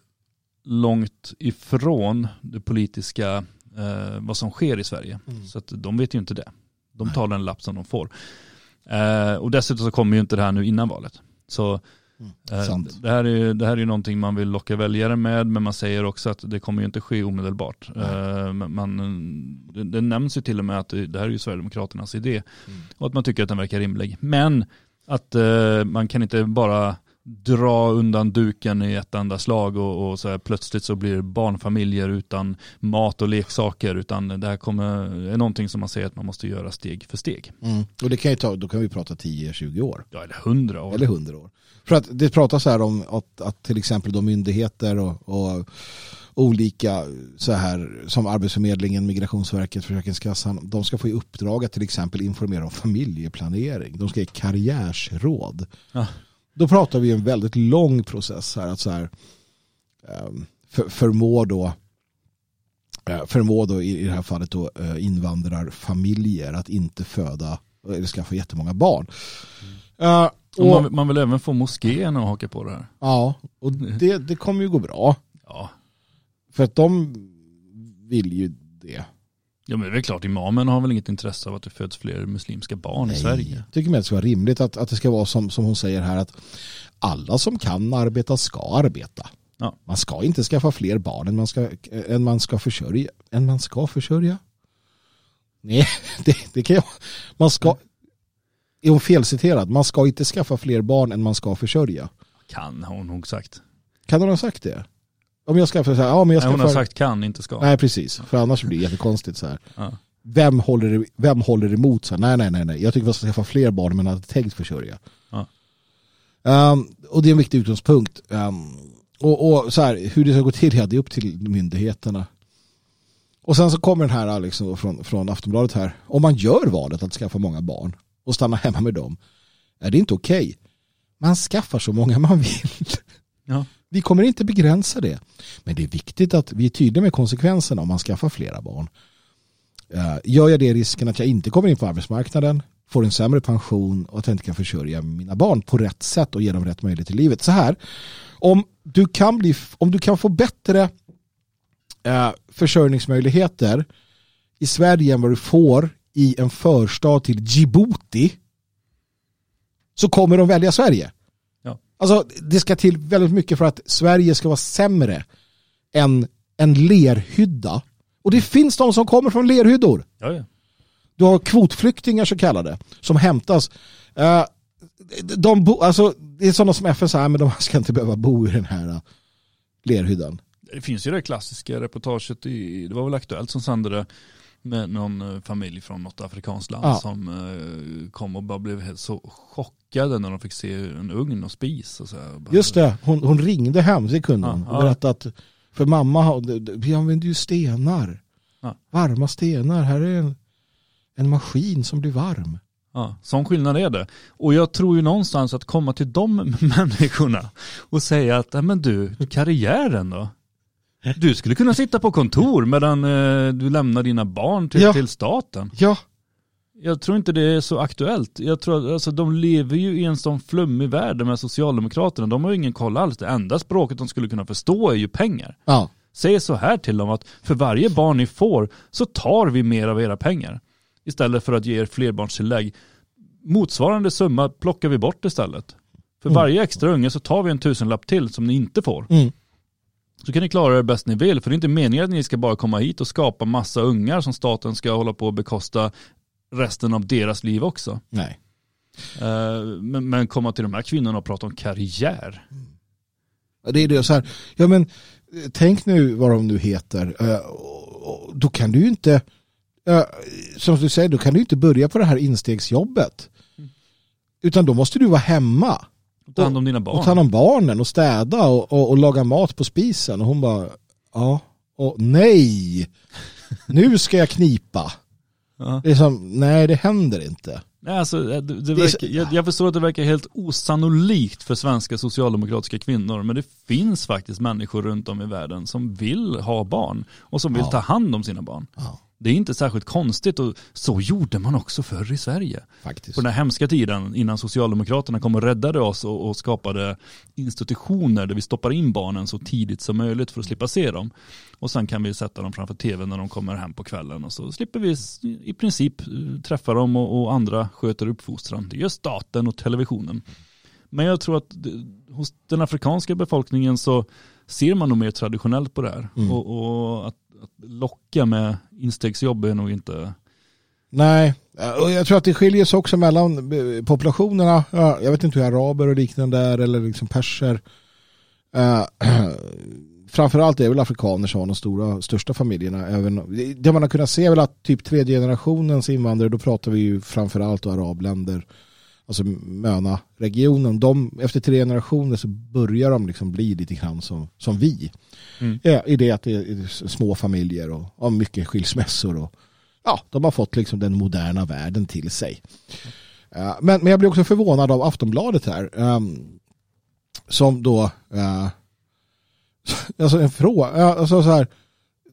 långt ifrån det politiska, eh, vad som sker i Sverige.
Mm.
Så att de vet ju inte det. De
Nej.
tar den lapp som de får. Eh, och dessutom så kommer ju inte det här nu innan valet. Så
Mm.
eh,
Sant.
det, här är, det här är ju någonting man vill locka väljare med, men man säger också att det kommer ju inte ske omedelbart. Eh, men man, det, det nämns ju till och med att det, det här är ju Sverigedemokraternas idé
Mm.
och att man tycker att den verkar rimlig. Men att eh, man kan inte bara dra undan duken i ett enda slag och, och så här, plötsligt så blir det barnfamiljer utan mat och leksaker utan det här kommer, är någonting som man säger att man måste göra steg för steg.
Mm. Och det kan ju ta, då kan vi prata 10-20 år.
Ja, eller hundra år.
Eller 100 år. För att det pratas här om att, att till exempel de myndigheter och, och olika så här som Arbetsförmedlingen, Migrationsverket, Försäkringskassan, de ska få i uppdrag att till exempel informera om familjeplanering. De ska ge karriärsråd.
Ja.
Då pratar vi en väldigt lång process här att så här ehm, för, förmå då eh, förmå då i i det här fallet då eh, invandrarfamiljer att inte föda eller skaffa jättemånga barn. Eh,
Och
och,
man, man vill även få moskéerna att haka på det här.
ja, och det, det kommer ju gå bra.
Ja,
För att de vill ju det.
Ja men det är väl klart, imamen har väl inget intresse av att det föds fler muslimska barn i Sverige.
Jag tycker att det ska vara rimligt att, att det ska vara som, som hon säger här att alla som kan arbeta ska arbeta.
Ja.
Man ska inte skaffa fler barn än man ska, än man ska försörja. Än man ska försörja? Nej, det, det kan jag. Man ska, är hon felciterad? Man ska inte skaffa fler barn än man ska försörja.
Kan hon nog sagt.
Kan hon ha sagt det? Om jag så här, ja men jag
Nej,
skaffar...
hon har sagt kan, inte ska.
Nej precis, för annars blir det jättekonstigt så här.
Ja.
Vem håller, vem håller emot? Så här, nej, nej, nej, nej, jag tycker man ska skaffa fler barn men hade tänkt försörja.
Ja.
Um, och det är en viktig utgångspunkt. Um, och, och så här, hur det ska gå till, ja, det är upp till myndigheterna. Och sen så kommer den här liksom, från, från Aftonbladet här. Om man gör valet att skaffa många barn och stanna hemma med dem, är det inte okej. Okay. Man skaffar så många man vill.
Ja.
Vi kommer inte begränsa det. Men det är viktigt att vi är tydliga med konsekvenserna om man skaffar flera barn. Eh, gör jag det risken att jag inte kommer in på arbetsmarknaden, får en sämre pension och att jag inte kan försörja mina barn på rätt sätt och ge dem rätt möjlighet i livet. Så här, om du kan, bli, om du kan få bättre eh, försörjningsmöjligheter i Sverige än vad du får i en förstad till Djibouti så kommer de välja Sverige. Alltså det ska till väldigt mycket för att Sverige ska vara sämre än en lerhydda. Och det finns de som kommer från lerhyddor.
Ja, ja.
Du har kvotflyktingar så kallade som hämtas. Uh, de bo, alltså, det är sådana som FN säger, men de ska inte behöva bo i den här uh, lerhyddan.
Det finns ju det klassiska reportaget, i, det var väl Aktuellt som sände det, med någon eh, familj från något afrikanskt land
Ja.
som eh, kom och bara blev helt så chockade när de fick se en ugn och spis. Och så här.
Just det, hon, hon ringde hem, det kunde hon,
Ja,
berättade att för mamma, vi använder ju stenar.
Ja.
Varma stenar, här är en, en maskin som blir varm.
Ja, sån skillnad är det. Och jag tror ju någonstans att komma till de människorna och säga att, "Nej, men du, karriären då? Du skulle kunna sitta på kontor medan eh, du lämnar dina barn till,
Ja.
till staten.
Ja,
Jag tror inte det är så aktuellt. Jag tror att alltså, de lever ju i en sån flummig värld med Socialdemokraterna. De har ju ingen koll alls. Det enda språket de skulle kunna förstå är ju pengar.
ja,
Säg så här till dem att för varje barn ni får så tar vi mer av era pengar. Istället för att ge er flerbarnstillägg. Motsvarande summa plockar vi bort istället. För
Mm.
varje extra unge så tar vi en tusenlapp till som ni inte får.
Mm.
Så kan ni klara det bäst ni vill. För det är inte meningen att ni ska bara komma hit och skapa massa ungar som staten ska hålla på och bekosta resten av deras liv också.
nej.
Eh, Men, men komma till de här kvinnorna och prata om karriär.
Det är det så här, ja men eh, tänk nu vad de nu heter. och- och Då kan du ju inte, eh, som du säger, då kan du inte börja på det här instegsjobbet. Utan då måste du vara hemma
Ta hand om dina barn.
och ta hand om barnen och städa och, och, och laga mat på spisen. Och hon bara, ja, och nej, nu ska jag knipa.
Ja.
Det är som, nej det händer inte.
Nej, alltså, det, det
Det
verkar, jag, jag förstår att det verkar helt osannolikt för svenska socialdemokratiska kvinnor, men det finns faktiskt människor runt om i världen som vill ha barn och som vill
Ja.
ta hand om sina barn.
Ja,
Det är inte särskilt konstigt och så gjorde man också förr i Sverige.
faktiskt.
På den här hemska tiden innan Socialdemokraterna kom och räddade oss och, och skapade institutioner där vi stoppar in barnen så tidigt som möjligt för att slippa se dem. Och sen kan vi sätta dem framför tv när de kommer hem på kvällen och så slipper vi i princip eh, träffa dem och, och andra sköter uppfostran. Det gör staten och televisionen. Men jag tror att det, hos den afrikanska befolkningen så ser man nog mer traditionellt på det här.
Mm.
Och, och att, att locka med instegsjobb är nog inte
Nej, och jag tror att det skiljer sig också mellan eh, populationerna. Jag vet inte hur araber och liknande är eller liksom perser. Eh, framförallt är det väl afrikaner som har de stora, största familjerna. Även, det man har kunnat se är väl att typ tredje generationens invandrare, då pratar vi ju framförallt om arabländer, alltså Möna-regionen. De, efter tre generationer så börjar de liksom bli lite grann som, som vi.
Mm.
Ja, I det att det är små familjer och, och mycket skilsmässor och ja, de har fått liksom den moderna världen till sig. Eh, men, men jag blir också förvånad av Aftonbladet här. ehm, som då, eh, alltså en fråga, ja, alltså så här,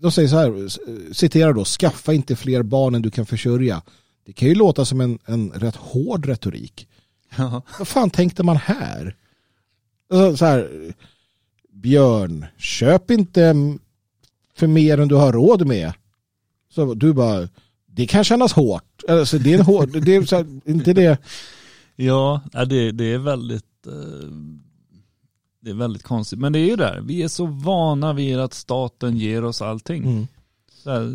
de säger så här, citerar då, skaffa inte fler barn än du kan försörja. Det kan ju låta som en, en rätt hård retorik. Vad fan tänkte man här? Alltså, så här? Björn, köp inte för mer än du har råd med. Så du bara, det kan kännas hårt. Alltså, det är en hård, det är så här, inte det.
Ja, det, det är väldigt eh, det är väldigt konstigt. Men det är ju där, vi är så vana vid att staten ger oss allting.
Mm.
Här,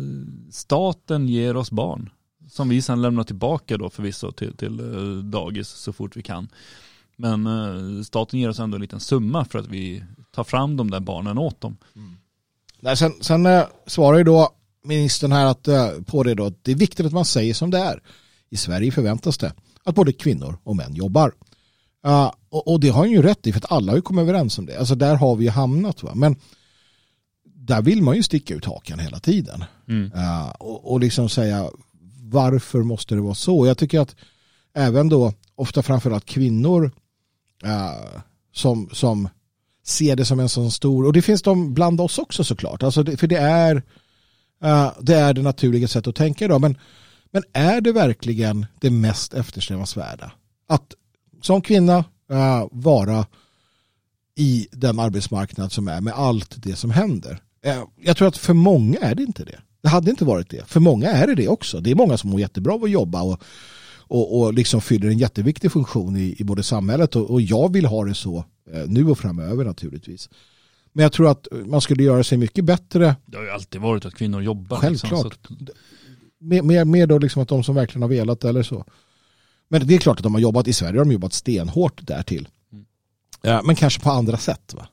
staten ger oss barn. Som vi sedan lämnar tillbaka då förvisso till, till eh, dagis så fort vi kan. Men eh, staten ger oss ändå en liten summa för att vi tar fram de där barnen åt dem.
Nej, sen sen eh, svarar ju då ministern här att, på det då att det är viktigt att man säger som det är. I Sverige förväntas det att både kvinnor och män jobbar. Uh, och, och det har han ju rätt i för att alla har ju kommit överens om det. Alltså där har vi ju hamnat. Va? Men där vill man ju sticka ut hakan hela tiden.
Mm.
Uh, och, och liksom säga varför måste det vara så? Jag tycker att även då ofta framförallt kvinnor uh, som, som ser det som en sån stor, och det finns de bland oss också såklart, alltså det, för det är, uh, det är det naturliga sättet att tänka idag, men, men är det verkligen det mest eftersträvansvärda? Att som kvinna uh, vara i den arbetsmarknad som är med allt det som händer. Jag tror att för många är det inte det. Det hade inte varit det. För många är det det också. Det är många som mår jättebra av att jobba och, och, och liksom fyller en jätteviktig funktion i, i både samhället och, och jag vill ha det så eh, nu och framöver naturligtvis. Men jag tror att man skulle göra sig mycket bättre.
Det har ju alltid varit att kvinnor jobbar.
Självklart.
Liksom, så
Med, med, med då liksom att de som verkligen har velat eller så. Men det är klart att de har jobbat i Sverige har de jobbat stenhårt därtill.
Mm.
Ja, men kanske på andra sätt. Va?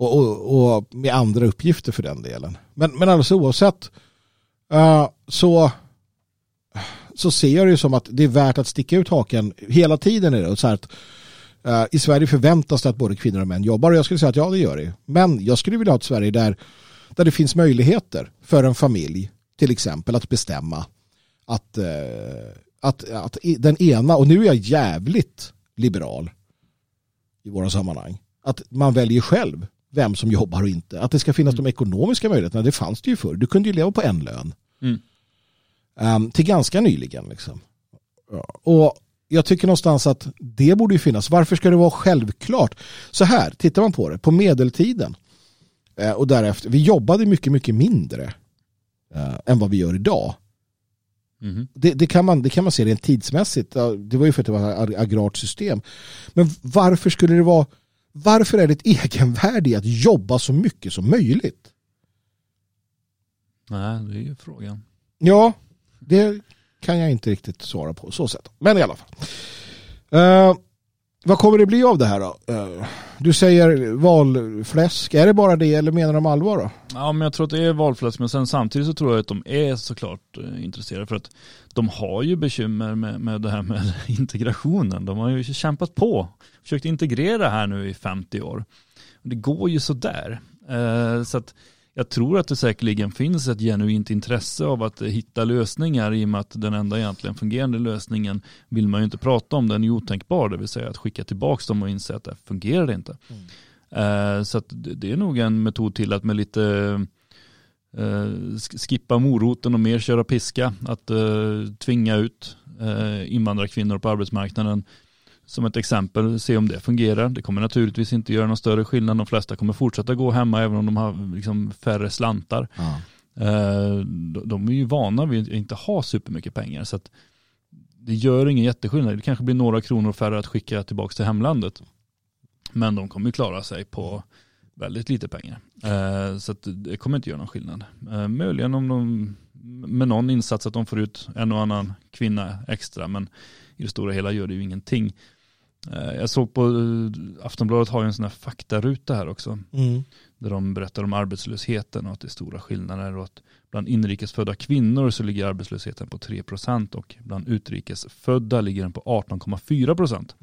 Och, och, och med andra uppgifter för den delen. Men, men alldeles oavsett uh, så, så ser jag det som att det är värt att sticka ut haken hela tiden. Är det, så här att, uh, I Sverige förväntas det att både kvinnor och män jobbar och jag skulle säga att ja det gör det. Men jag skulle vilja ha ett Sverige där, där det finns möjligheter för en familj till exempel att bestämma att, uh, att, att den ena, och nu är jag jävligt liberal i våra sammanhang, att man väljer själv vem som jobbar och inte. Att det ska finnas de ekonomiska möjligheterna, det fanns det ju förr. Du kunde ju leva på en lön.
Mm.
Um, till ganska nyligen. Liksom. Ja. Och jag tycker någonstans att det borde ju finnas. Varför ska det vara självklart? Så här, tittar man på det, på medeltiden eh, och därefter, vi jobbade mycket, mycket mindre eh, än vad vi gör idag.
Mhm.
Det, det, kan man, det kan man se rent tidsmässigt. Det var ju för att det var ett agrart system. Men varför skulle det vara varför är det ett egenvärde i att jobba så mycket som möjligt?
Nej, det är ju frågan.
Ja, det kan jag inte riktigt svara på så sätt. Men i alla fall. Eh, vad kommer det bli av det här då? Eh, du säger valfläsk. Är det bara det eller menar de allvar då?
Ja, men jag tror att det är valfläsk, men sen samtidigt så tror jag att de är såklart eh, intresserade för att de har ju bekymmer med, med det här med integrationen. De har ju kämpat på, försökt integrera här nu i 50 år. Det går ju sådär. Eh, så att jag tror att det säkerligen finns ett genuint intresse av att hitta lösningar i och med att den enda egentligen fungerande lösningen vill man ju inte prata om, den är otänkbar, det vill säga att skicka tillbaka dem och inse att det fungerar inte. Eh, Så att det är nog en metod till att med lite eh, sk- skippa moroten och mer köra piska, att eh, tvinga ut invandrarkvinnor på arbetsmarknaden. Som ett exempel, se om det fungerar. Det kommer naturligtvis inte göra någon större skillnad. De flesta kommer fortsätta gå hemma även om de har liksom färre slantar.
Ja.
Eh, de- är ju vana vid att inte ha supermycket pengar. Så att det gör ingen jätteskillnad. Det kanske blir några kronor färre att skicka tillbaka till hemlandet. Men de kommer klara sig på väldigt lite pengar. Eh, Så det kommer inte göra någon skillnad. Eh, Möjligen om de med någon insats att de får ut en och annan kvinna extra. Men i det stora hela gör det ju ingenting. Eh, Jag såg på eh, Aftonbladet har ju en sån här faktaruta här också
Mm.
där de berättar om arbetslösheten och att det är stora skillnader och att bland inrikesfödda kvinnor så ligger arbetslösheten på 3% och bland utrikesfödda ligger den på 18,4%.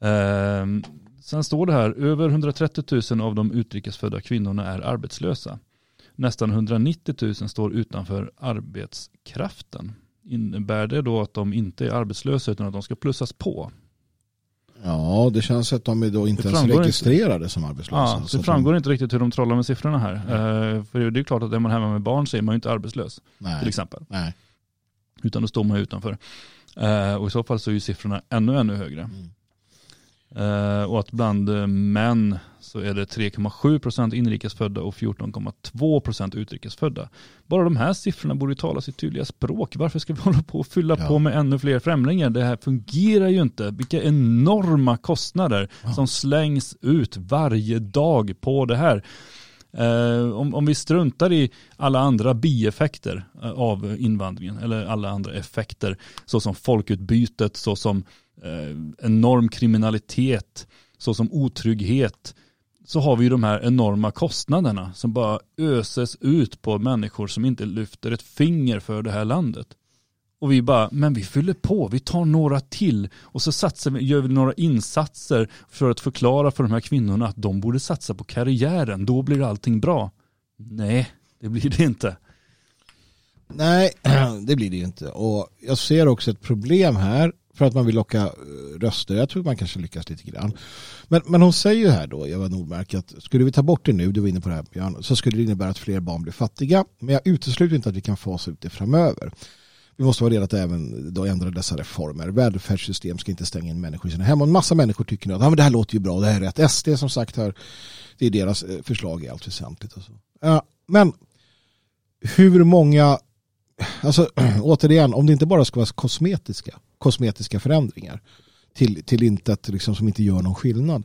Ehm, sen står det här, över 130 000 av de utrikesfödda kvinnorna är arbetslösa. Nästan 190 000 står utanför arbetskraften. Innebär det då att de inte är arbetslösa utan att de ska plussas på?
Ja, det känns att de är då inte ens
framgår inte.
registrerade som arbetslösa.
Ja,
Så
det framgår inte riktigt hur de trollar med siffrorna här. Eh, för det är klart att är man hemma med barn så är man ju inte arbetslös
De, nej,
till exempel.
nej.
Utan då står man ju utanför. Eh, och i så fall så är ju siffrorna ännu, ännu högre. Eh, och att bland eh, män så är det 3,7% inrikesfödda och 14,2% utrikesfödda. Bara de här siffrorna borde tala sitt tydliga språk. Varför ska vi hålla på och fylla
Ja.
på med ännu fler främlingar? Det här fungerar ju inte. Vilka enorma kostnader
Ja.
som slängs ut varje dag på det här. Eh, om, om vi struntar i alla andra bieffekter eh, av invandringen eller alla andra effekter såsom folkutbytet, såsom eh, enorm kriminalitet, såsom otrygghet så har vi ju de här enorma kostnaderna som bara öses ut på människor som inte lyfter ett finger för det här landet. Och vi bara, men vi fyller på, vi tar några till och så satsar vi, gör vi några insatser för att förklara för de här kvinnorna att de borde satsa på karriären, då blir allting bra. Nej, det blir det inte.
Nej, det blir det ju inte. Och jag ser också ett problem här för att man vill locka eh, röster. Jag tror man kanske lyckas lite grann. Men, men hon säger ju här då, Eva Nordmark, att skulle vi ta bort det nu, du var inne på det här Björn, så skulle det innebära att fler barn blir fattiga. Men jag utesluter inte att vi kan fasa ut det framöver. Vi måste vara redo att även då ändra dessa reformer. Välfärdssystem ska inte stänga in människor i sina hem. Och en massa människor tycker nu att ah, men det här låter ju bra, det här är rätt. SD som sagt här, det är deras eh, förslag i allt väsentligt. Och så. Ja, men hur många alltså återigen, om det inte bara ska vara kosmetiska, kosmetiska förändringar till, till intet liksom, som inte gör någon skillnad.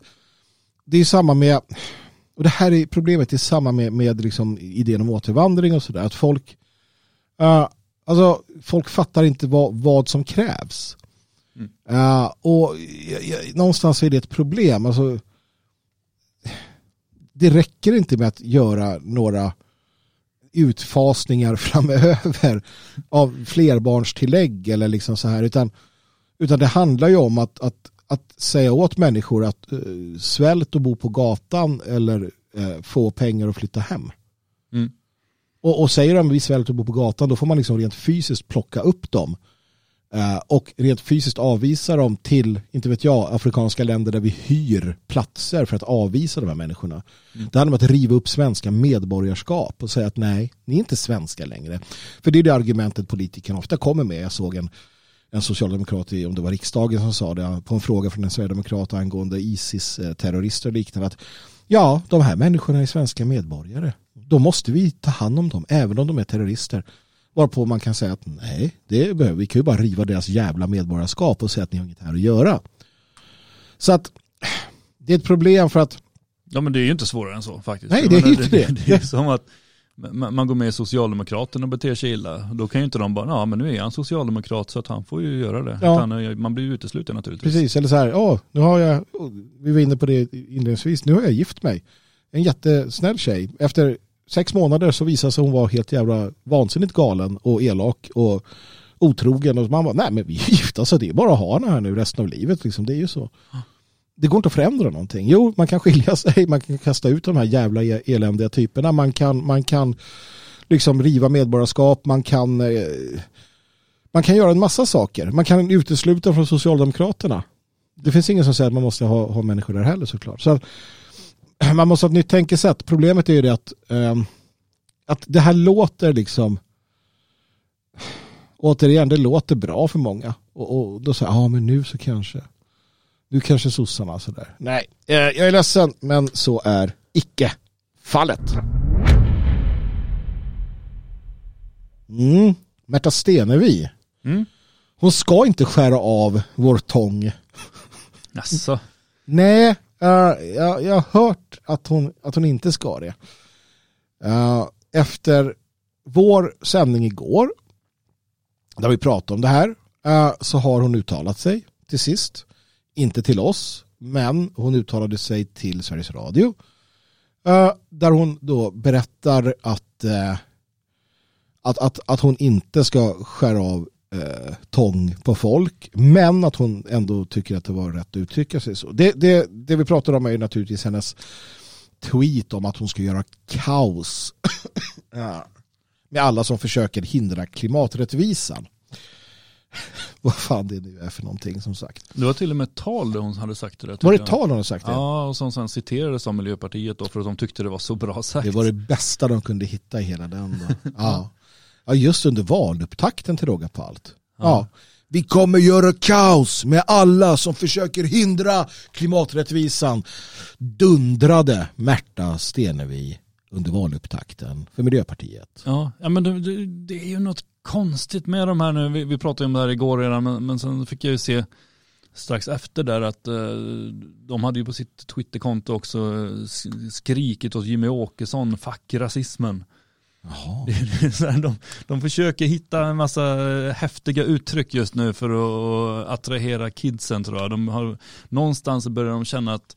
Det är samma med, och det här är problemet, det är samma med, med liksom idén om återvandring och sådär, att folk, uh, alltså folk fattar inte vad, vad som krävs.
Mm.
Uh, och ja, ja, någonstans är det ett problem, alltså det räcker inte med att göra några utfasningar framöver av flerbarnstillägg eller liksom så här utan, utan det handlar ju om att, att, att säga åt människor att uh, svält och bo på gatan eller uh, få pengar och flytta hem.
Mm.
Och, och säger de vi svälter och bor på gatan då får man liksom rent fysiskt plocka upp dem och rent fysiskt avvisa dem till, inte vet jag, afrikanska länder där vi hyr platser för att avvisa de här människorna.
Mm.
Det handlar om att riva upp svenska medborgarskap och säga att nej, ni är inte svenska längre. För det är det argumentet politikerna ofta kommer med. Jag såg en, en socialdemokrat i, om det var riksdagen som sa det, på en fråga från en sverigedemokrat angående ISIS-terrorister och liknande. Att, ja, de här människorna är svenska medborgare. Då måste vi ta hand om dem, även om de är terrorister. Varpå man kan säga att nej, det behöver vi kan ju bara riva deras jävla medborgarskap och säga att ni har inget här att göra. Så att det är ett problem för att
Ja men det är ju inte svårare än så faktiskt.
Nej, det är
menar,
inte det.
Det är som att man går med i Socialdemokraterna och beter sig illa. Då kan ju inte de bara, ja men nu är han socialdemokrat så att han får ju göra det.
Ja.
Eh, man blir ju utesluten naturligtvis.
Precis, eller så här, ja, nu har jag, vi var inne på det inledningsvis, nu har jag gift mig. En jättesnäll tjej. Efter sex månader så visade sig hon vara helt jävla vansinnigt galen och elak och otrogen. Och man bara, nej men vi är gifta så det är bara att ha henne här nu resten av livet. Liksom. Det är ju så. Det går inte att förändra någonting. Jo, man kan skilja sig, man kan kasta ut de här jävla e- eländiga typerna, man kan, man kan liksom riva medborgarskap, man kan eh, man kan göra en massa saker. Man kan utesluta från Socialdemokraterna. Det finns ingen som säger att man måste ha, ha människor där heller såklart. Så man måste ha ett nytt tänkesätt. Problemet är ju det att, eh, att det här låter liksom återigen, det låter bra för många. Och, och då säger jag, ja men nu så kanske nu kanske sossarna sådär. Nej, eh, jag är ledsen men så är icke fallet. Mm. Märta Stenevi.
Mm.
Hon ska inte skära av vår tång.
Jaså?
Nej, Eh, jag, jag har hört att hon, att hon inte ska det. Eh, efter vår sändning igår, där vi pratade om det här, eh, så har hon uttalat sig till sist. Inte till oss, men hon uttalade sig till Sveriges Radio. där hon då berättar att, att, att, att hon inte ska skära av eh, tång på folk men att hon ändå tycker att det var rätt att uttrycka sig så. Det, det, det vi pratar om är ju naturligtvis hennes tweet om att hon ska göra kaos Ja. med alla som försöker hindra klimaträttvisan. Vad fan det nu är för någonting som sagt.
Det var till och med ett tal där hon hade sagt det där.
Var det
jag.
tal hon har sagt det?
Ja, och som sen citerades av Miljöpartiet då för att de tyckte det var så bra sagt.
Det var det bästa de kunde hitta i hela den. Då. Ja. Ja, just under valupptakten till råga på allt. Ja.
Ja.
Vi kommer göra kaos med alla som försöker hindra klimaträttvisan. Dundrade Märta Stenevi under valupptakten för Miljöpartiet.
Ja, ja men det, det, det är ju något konstigt med de här nu. Vi, vi pratade om det här igår redan, men, men sen fick jag ju se strax efter där att eh, de hade ju på sitt Twitterkonto också eh, skrikit åt Jimmy Åkesson, fuck rasismen.
Jaha.
de, de försöker hitta en massa häftiga uttryck just nu för att attrahera kidsen tror jag. De har, någonstans börjar de känna att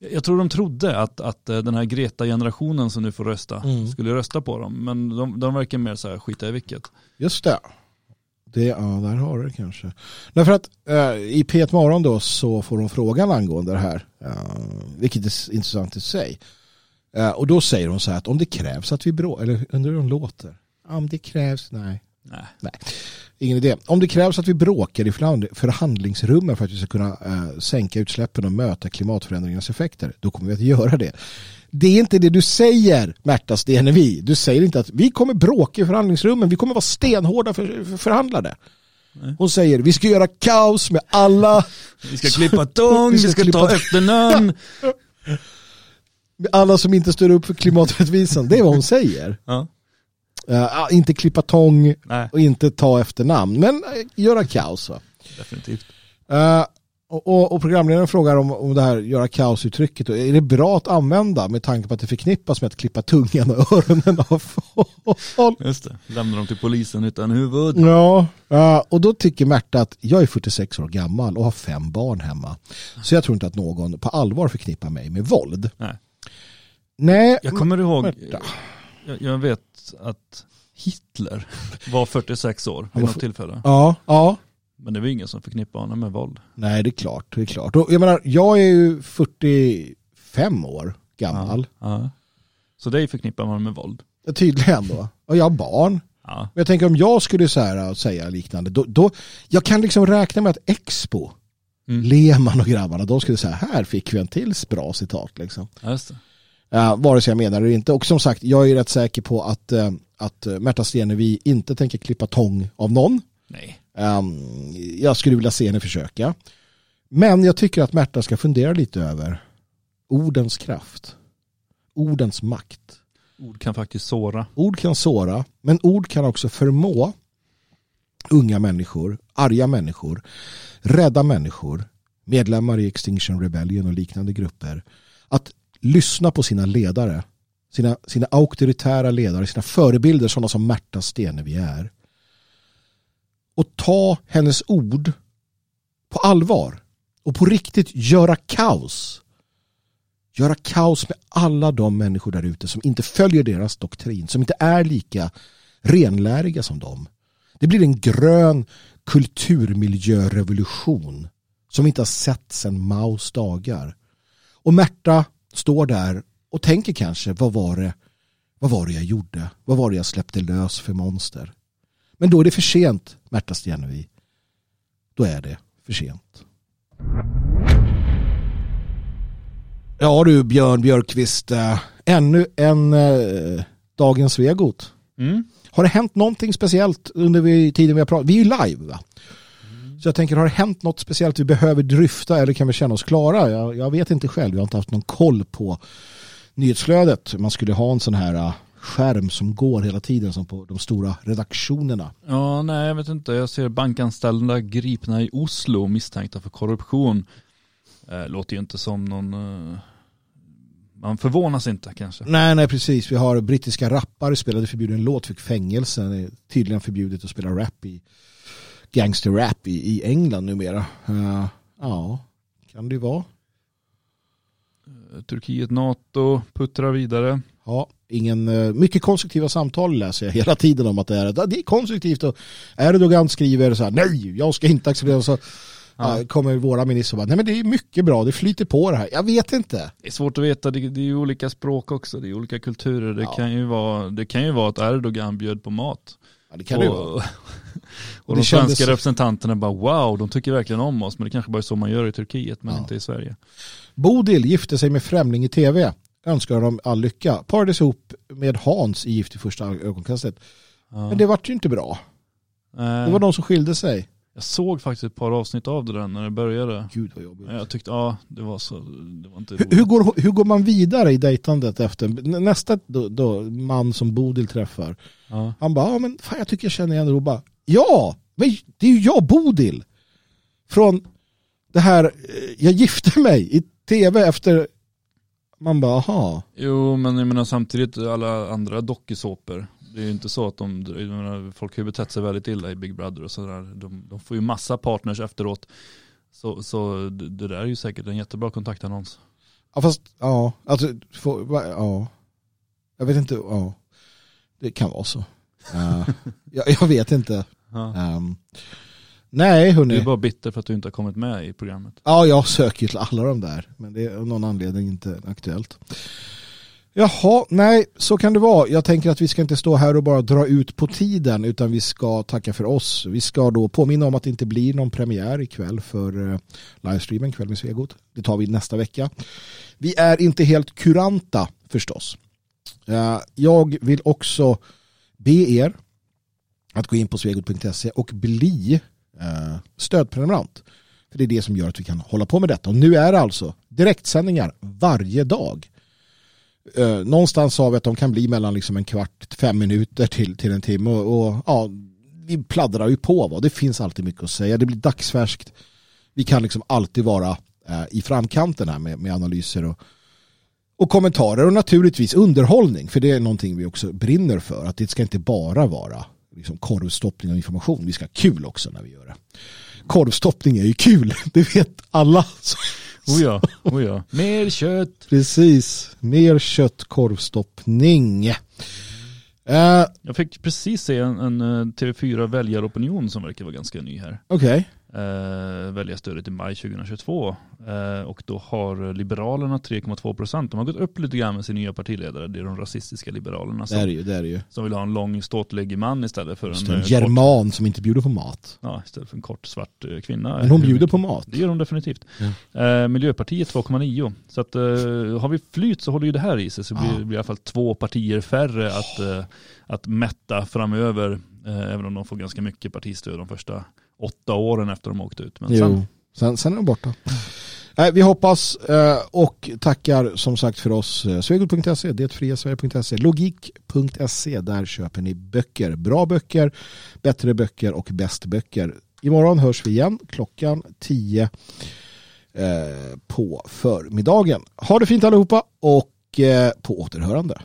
jag tror de trodde att, att eh, den här Greta-generationen som nu får rösta mm. skulle rösta på dem. Men de, de verkar mer så här skita i vilket.
Just det. det ja, där har du det kanske. Därför att eh, i P1 Morgon då så får de frågan angående det här. Eh, vilket är intressant i sig. Eh, och då säger hon så här att om det krävs att vi bråkar, eller undrar hur hon låter? Om det krävs, nej.
Nej.
nej. Ingen idé. Om det krävs att vi bråkar i förhandlingsrummen för att vi ska kunna äh, sänka utsläppen och möta klimatförändringarnas effekter, då kommer vi att göra det. Det är inte det du säger, Märta Stenevi. Du säger inte att vi kommer bråka i förhandlingsrummen, vi kommer vara stenhårda för, för förhandlare. Hon säger vi ska göra kaos med alla.
Vi ska klippa tång, vi ska, vi ska klippa... ta efternamn.
alla som inte står upp för klimaträttvisan. Det är vad hon säger.
Ja.
Uh, inte klippa tång Nej. och inte ta efternamn. Men uh, göra kaos. Va?
Definitivt.
Uh, och, och, programledaren frågar om, om det här göra kaos-uttrycket. Är det bra att använda med tanke på att det förknippas med att klippa tungan och öronen av folk?
Just det, lämna dem till polisen utan huvud.
Ja, och då tycker Märta att jag är 46 år gammal och har fem barn hemma. Så jag tror inte att någon på allvar förknippar mig med våld.
Nej.
Nej.
Jag kommer ihåg, jag, jag, vet att Hitler var 46 år vid något tillfälle.
Ja, ja.
Men det var ingen som förknippade honom med våld.
Nej, det är klart. Det är klart. Och jag menar, jag är ju 45 år gammal.
Ja, ja. Så dig förknippar man med våld?
Ja, tydligen då. Och jag har barn.
Ja.
Jag tänker om jag skulle så här, säga liknande, då, då, jag kan liksom räkna med att Expo, mm. Lehmann och grabbarna, de skulle säga här fick vi en till bra citat. Liksom.
Just det.
Uh, vare sig jag menar det eller inte. Och som sagt, jag är rätt säker på att, uh, att Märta Stenevi inte tänker klippa tång av någon.
Nej.
Um, jag skulle vilja se henne försöka. Men jag tycker att Märta ska fundera lite över ordens kraft. Ordens makt.
Ord kan faktiskt såra.
Ord kan såra, men ord kan också förmå unga människor, arga människor, rädda människor, medlemmar i Extinction Rebellion och liknande grupper att lyssna på sina ledare, sina, sina auktoritära ledare, sina förebilder, sådana som Märta Stenevi är. Och ta hennes ord på allvar och på riktigt göra kaos. Göra kaos med alla de människor där ute som inte följer deras doktrin, som inte är lika renläriga som dem. Det blir en grön kulturmiljörevolution som vi inte har sett sedan Maos dagar. Och Märta står där och tänker kanske vad var det vad var det jag gjorde? Vad var det jag släppte lös för monster? Men då är det för sent, Märta Stenevi. Då är det för sent. Ja du Björn Björkqvist, äh, ännu en äh, Dagens Svegot.
Mm.
Har det hänt någonting speciellt under tiden vi har pratat? Vi är ju live va? Så jag tänker, har det hänt något speciellt vi behöver dryfta eller kan vi känna oss klara? Jag, jag vet inte själv, jag har inte haft någon koll på nyhetsflödet. Man skulle ha en sån här äh, skärm som går hela tiden som på de stora redaktionerna.
Ja, nej jag vet inte. Jag ser bankanställda gripna i Oslo misstänkta för korruption. Eh, låter ju inte som någon eh, man förvånas inte kanske.
Nej, nej precis. Vi har brittiska rappare spelade förbjuden låt, fick fängelse. Det är tydligen förbjudet att spela rap i gangsterrap i, i England numera. Uh, ja, kan det ju vara.
Eh, Turkiet, NATO puttrar vidare.
Ja, ingen, uh, mycket konstruktiva samtal läser jag hela tiden om att det är, det är konstruktivt. Och Erdogan skriver så här, nej, jag ska inte acceptera. Så, ja. kommer våra ministrar bara, nej men det är mycket bra, det flyter på det här. Jag vet inte.
Det är svårt att veta, det, det är ju olika språk också, det är olika kulturer. Det, ja. kan, ju vara, det kan ju vara att Erdogan bjöd på mat.
Ja, det kan och, det vara.
Och de svenska kändes... representanterna bara wow, de tycker verkligen om oss. Men det kanske bara är så man gör i Turkiet men ja. inte i Sverige.
Bodil gifte sig med Främling i tv. Önskar dem all lycka. Parades ihop med Hans i Gift i första ögonkastet. Ja. Men det vart ju inte bra.
Äh.
Det var de som skilde sig.
Jag såg faktiskt ett par avsnitt av det där när det började.
Gud vad jobbigt.
Jag tyckte, ja, det var så, det var inte
Hur, hur, går, hur går man vidare i dejtandet efter nästa då, då, man som Bodil träffar?
Ja.
Han bara, ja men fan jag tycker jag känner igen Roba. Ja, men det är ju jag Bodil. Från det här, eh, jag gifte mig i tv efter, man bara, aha.
Jo, men jag menar samtidigt alla andra dokusåpor. Det är ju inte så att de, menar, folk har ju betett sig väldigt illa i Big Brother och sådär. De, de får ju massa partners efteråt. Så, så det, det där är ju säkert en jättebra kontaktannons.
Ja fast, ja, alltså, va- ja. Jag vet inte, ja. Det kan vara så. Uh, jag, jag vet inte.
Ja.
Ehm, nej
Du
hörni.
är bara bitter för att du inte har kommit med i programmet.
Ja, jag söker till alla de där. Men det är av någon anledning inte aktuellt. Jaha, nej, så kan det vara. Jag tänker att vi ska inte stå här och bara dra ut på tiden utan vi ska tacka för oss. Vi ska då påminna om att det inte blir någon premiär ikväll för eh, livestreamen Kväll med Svegot. Det tar vi nästa vecka. Vi är inte helt kuranta förstås. Eh, Jag vill också be er att gå in på svegot.se och bli eh, stödprenumerant. För det är det som gör att vi kan hålla på med detta. Och nu är det alltså direktsändningar varje dag. Eh, någonstans sa vi att de kan bli mellan liksom en kvart, fem minuter till, till en timme. Och, och ja, vi pladdrar ju på. Va? Det finns alltid mycket att säga. Det blir dagsfärskt. Vi kan liksom alltid vara eh, i framkanten här med, med analyser och, och kommentarer och naturligtvis underhållning. För det är någonting vi också brinner för. Att det ska inte bara vara liksom korvstoppning och information. Vi ska ha kul också när vi gör det. Korvstoppning är ju kul. Det vet alla.
Oh ja, oh ja. Mer kött.
Precis. Mer kött, korvstoppning. Eh,
Jag fick precis se en, en eh, TV4 väljaropinion som verkar vara ganska ny här.
Okej.
Eh, väljarstödet i maj 2022. Eh, och då har Liberalerna 3,2 procent. De har gått upp lite grann med sin nya partiledare. Det är de rasistiska Liberalerna
Det är
som,
det ju. Det är det ju.
som vill ha en lång ståtlig man istället för en,
det,
eh,
en
kort,
german som inte bjuder på mat.
ja, istället för en kort svart eh, kvinna.
Men hon bjuder på mat.
Det gör de definitivt. Eh, Miljöpartiet 2,9. Så att, eh, har vi flyt så håller ju det här i sig. Så det blir,
Ja.
blir i alla fall två partier färre att, eh, att mätta framöver. Även om de får ganska mycket partistöd de första åtta åren efter de åkt ut. Men
Jo.
sen,
Sen, sen är de borta. Nej, vi hoppas eh, och tackar som sagt för oss. Eh, Svegot.se, detfriasverige.se, logik.se. Där köper ni böcker. Bra böcker, bättre böcker och bäst böcker. Imorgon hörs vi igen klockan 10 eh, på förmiddagen. Ha det fint allihopa och på återhörande.